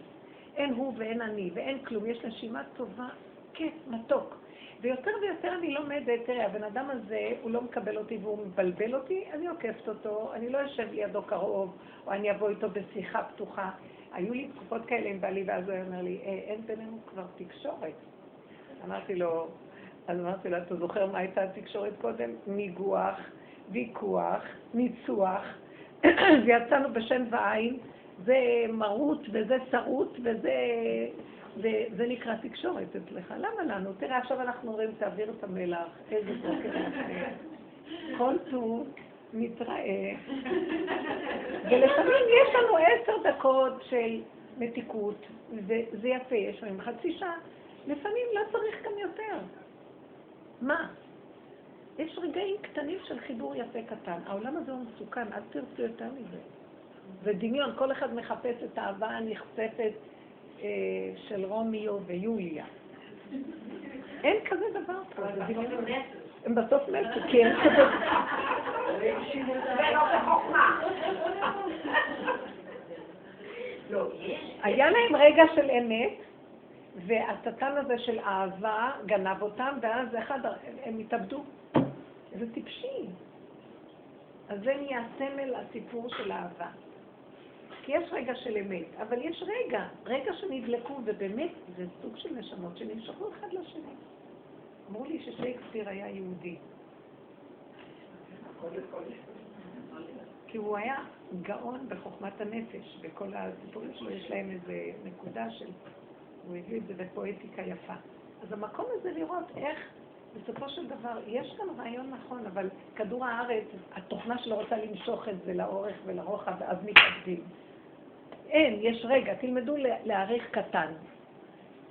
אין הוא ואין אני ואין כלום, יש נשימה טובה, כיף, מתוק. ויותר ויותר אני לומדת, תראה, הבן אדם הזה, הוא לא מקבל אותי והוא מבלבל אותי, אני עוקפת אותו, אני לא אשב לידו קרוב, או אני אבוא איתו בשיחה פתוחה. היו לי תקופות כאלה עם בעלי, ואז הוא אומר לי, אה, אין בינינו כבר תקשורת. אמרתי לו, אז אמרתי לו, אתה זוכר מה הייתה התקשורת קודם? ניגוח, ויכוח, ניצוח, ויצאנו בשן ועין, זה מרות וזה שרות וזה... וזה נקרא תקשורת אצלך. למה לנו? תראה, עכשיו אנחנו אומרים, תעביר את המלח, איזה בוקר כל טוב, נתראה. ולפעמים יש לנו עשר דקות של מתיקות, וזה יפה, יש לנו חצי שעה. לפעמים לא צריך גם יותר. מה? יש רגעים קטנים של חיבור יפה קטן. העולם הזה הוא מסוכן, אל תרצו יותר מזה. זה דמיון, כל אחד מחפש את האהבה הנכספת אה, של רומיו ויוליה. אין כזה דבר פה, זה דמיון. הם בסוף מתו, כי אין כזה... לא, היה להם רגע של אמת, והשטן הזה של אהבה גנב אותם, ואז אחד, הם התאבדו. זה טיפשי. אז זה נהיה סמל הסיפור של אהבה. כי יש רגע של אמת, אבל יש רגע, רגע שנדלקו, ובאמת זה סוג של נשמות שנמשכו אחד לשני. אמרו לי ששייקספיר היה יהודי. כי הוא היה גאון בחוכמת הנפש, בכל הסיפורים שלו יש להם איזה נקודה של... הוא הביא את זה בפואטיקה יפה. אז המקום הזה לראות איך בסופו של דבר, יש כאן רעיון נכון, אבל כדור הארץ, התוכנה שלו רוצה למשוך את זה לאורך ולרוחב, ואז מתאבדים. אין, יש רגע, תלמדו להעריך קטן.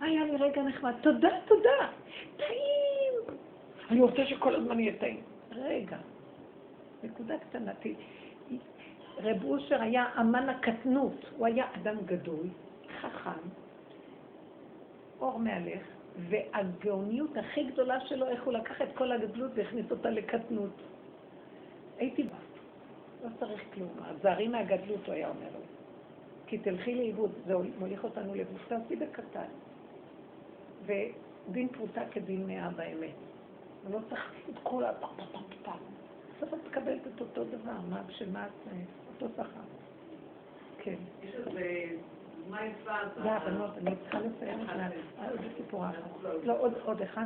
היה לי רגע נחמד, תודה, תודה, טעים. אני רוצה שכל הזמן יהיה טעים. רגע, נקודה קטנה. רב אושר היה אמן הקטנות, הוא היה אדם גדול, חכם, אור מהלך, והגאוניות הכי גדולה שלו, איך הוא לקח את כל הגדלות והכניס אותה לקטנות. הייתי בה, לא צריך כלום. הזערי מהגדלות, הוא היה אומר לי. כי תלכי לאיבוד, זה מוליך אותנו לאיבוד. תעשי בקטן. ודין פרוטה כדין מאה באמת. ולא צריך את כל ה... בסוף את מקבלת את אותו דבר, מה בשביל מה את... אותו שכר. כן. יש איזה דוגמה יפה. לא, הבנות, אני צריכה לסיים את זה. עוד סיפור אחר. לא, עוד אחד.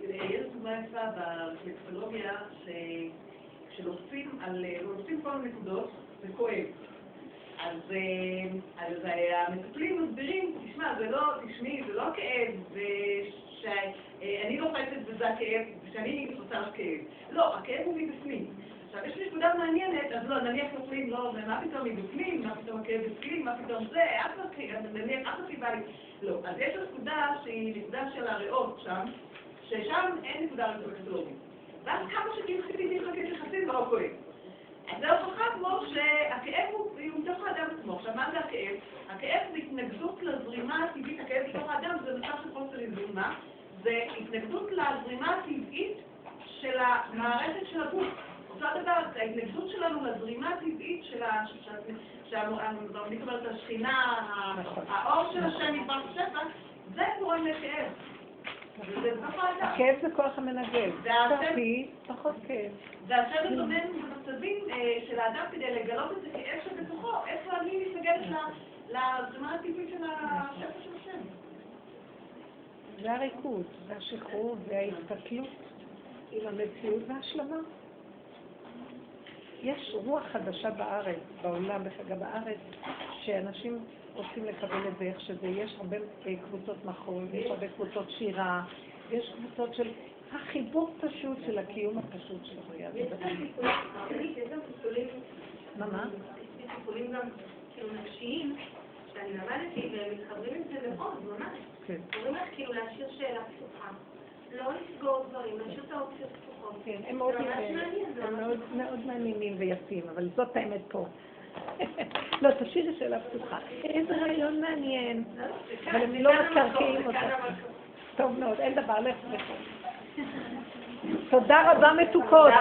יש דוגמה יפה ברפלקסולוגיה, כשלוחצים על... לוחצים כל הנקודות, זה כואב. אז, אז המטפלים מסבירים, תשמע, זה לא, תשמעי, זה לא כאב, שאני לוחצת וזה הכאב, ושאני לך כאב. לא, הכאב הוא מבפנים. עכשיו, יש לי נקודה מעניינת, אז לא, נניח נופלים, לא, מה פתאום מבפנים, מה פתאום הכאב בפנים, מה פתאום זה, אף נניח, אף הסיבה לי. לא, אז יש נקודה שהיא נקודה של הריאות שם, ששם אין נקודה רפלקסולוגית. ואז כמה שכאילו לחכית לחצים, לא כואב. אז זה הוכחה כמו שהכאב הוא מתוך האדם עצמו. עכשיו, מה זה הכאב? הכאב זה התנגדות לזרימה הטבעית, הכאב בתוך האדם זה מצב של חוסר איזון, זה התנגדות לזרימה הטבעית של המערכת של הגוף. אותו דבר, ההתנגדות שלנו לזרימה הטבעית של השכינה, האור של השם נדבר בשפע, זה גורם לכאב. הכאב זה כוח המנגל. תרפי, פחות כאב. והשם מתאמן במצבים של האדם כדי לגלות את הכאב שבתוכו, איפה אני מתנגדת לזרימה הטבעית של השפע של השם. זה הריקוד, זה השחרור, זה ההתפתלות עם המציאות וההשלמה. יש רוח חדשה בארץ, בעולם, וגם בארץ, שאנשים רוצים לקבל את זה איך שזה. יש הרבה קבוצות מחול, יש הרבה קבוצות שירה, יש קבוצות של החיבור פשוט של הקיום הפשוט של החיה. יש גם טיפולים, מה, מה? יש טיפולים גם כאילו נפשיים, שאני למדתי, והם מתחברים עם זה מאוד, ממש. כן. אומרים לך כאילו להשאיר שאלה פתוחה. לא לסגור דברים, את האופציות פתוחות. כן, הם מאוד מעניינים ויפים, אבל זאת האמת פה. לא, תשאירי שאלה פתוחה. איזה רעיון מעניין, אבל הם לא מקרקעים אותה. טוב מאוד, אין דבר, לך לך. תודה רבה מתוקות.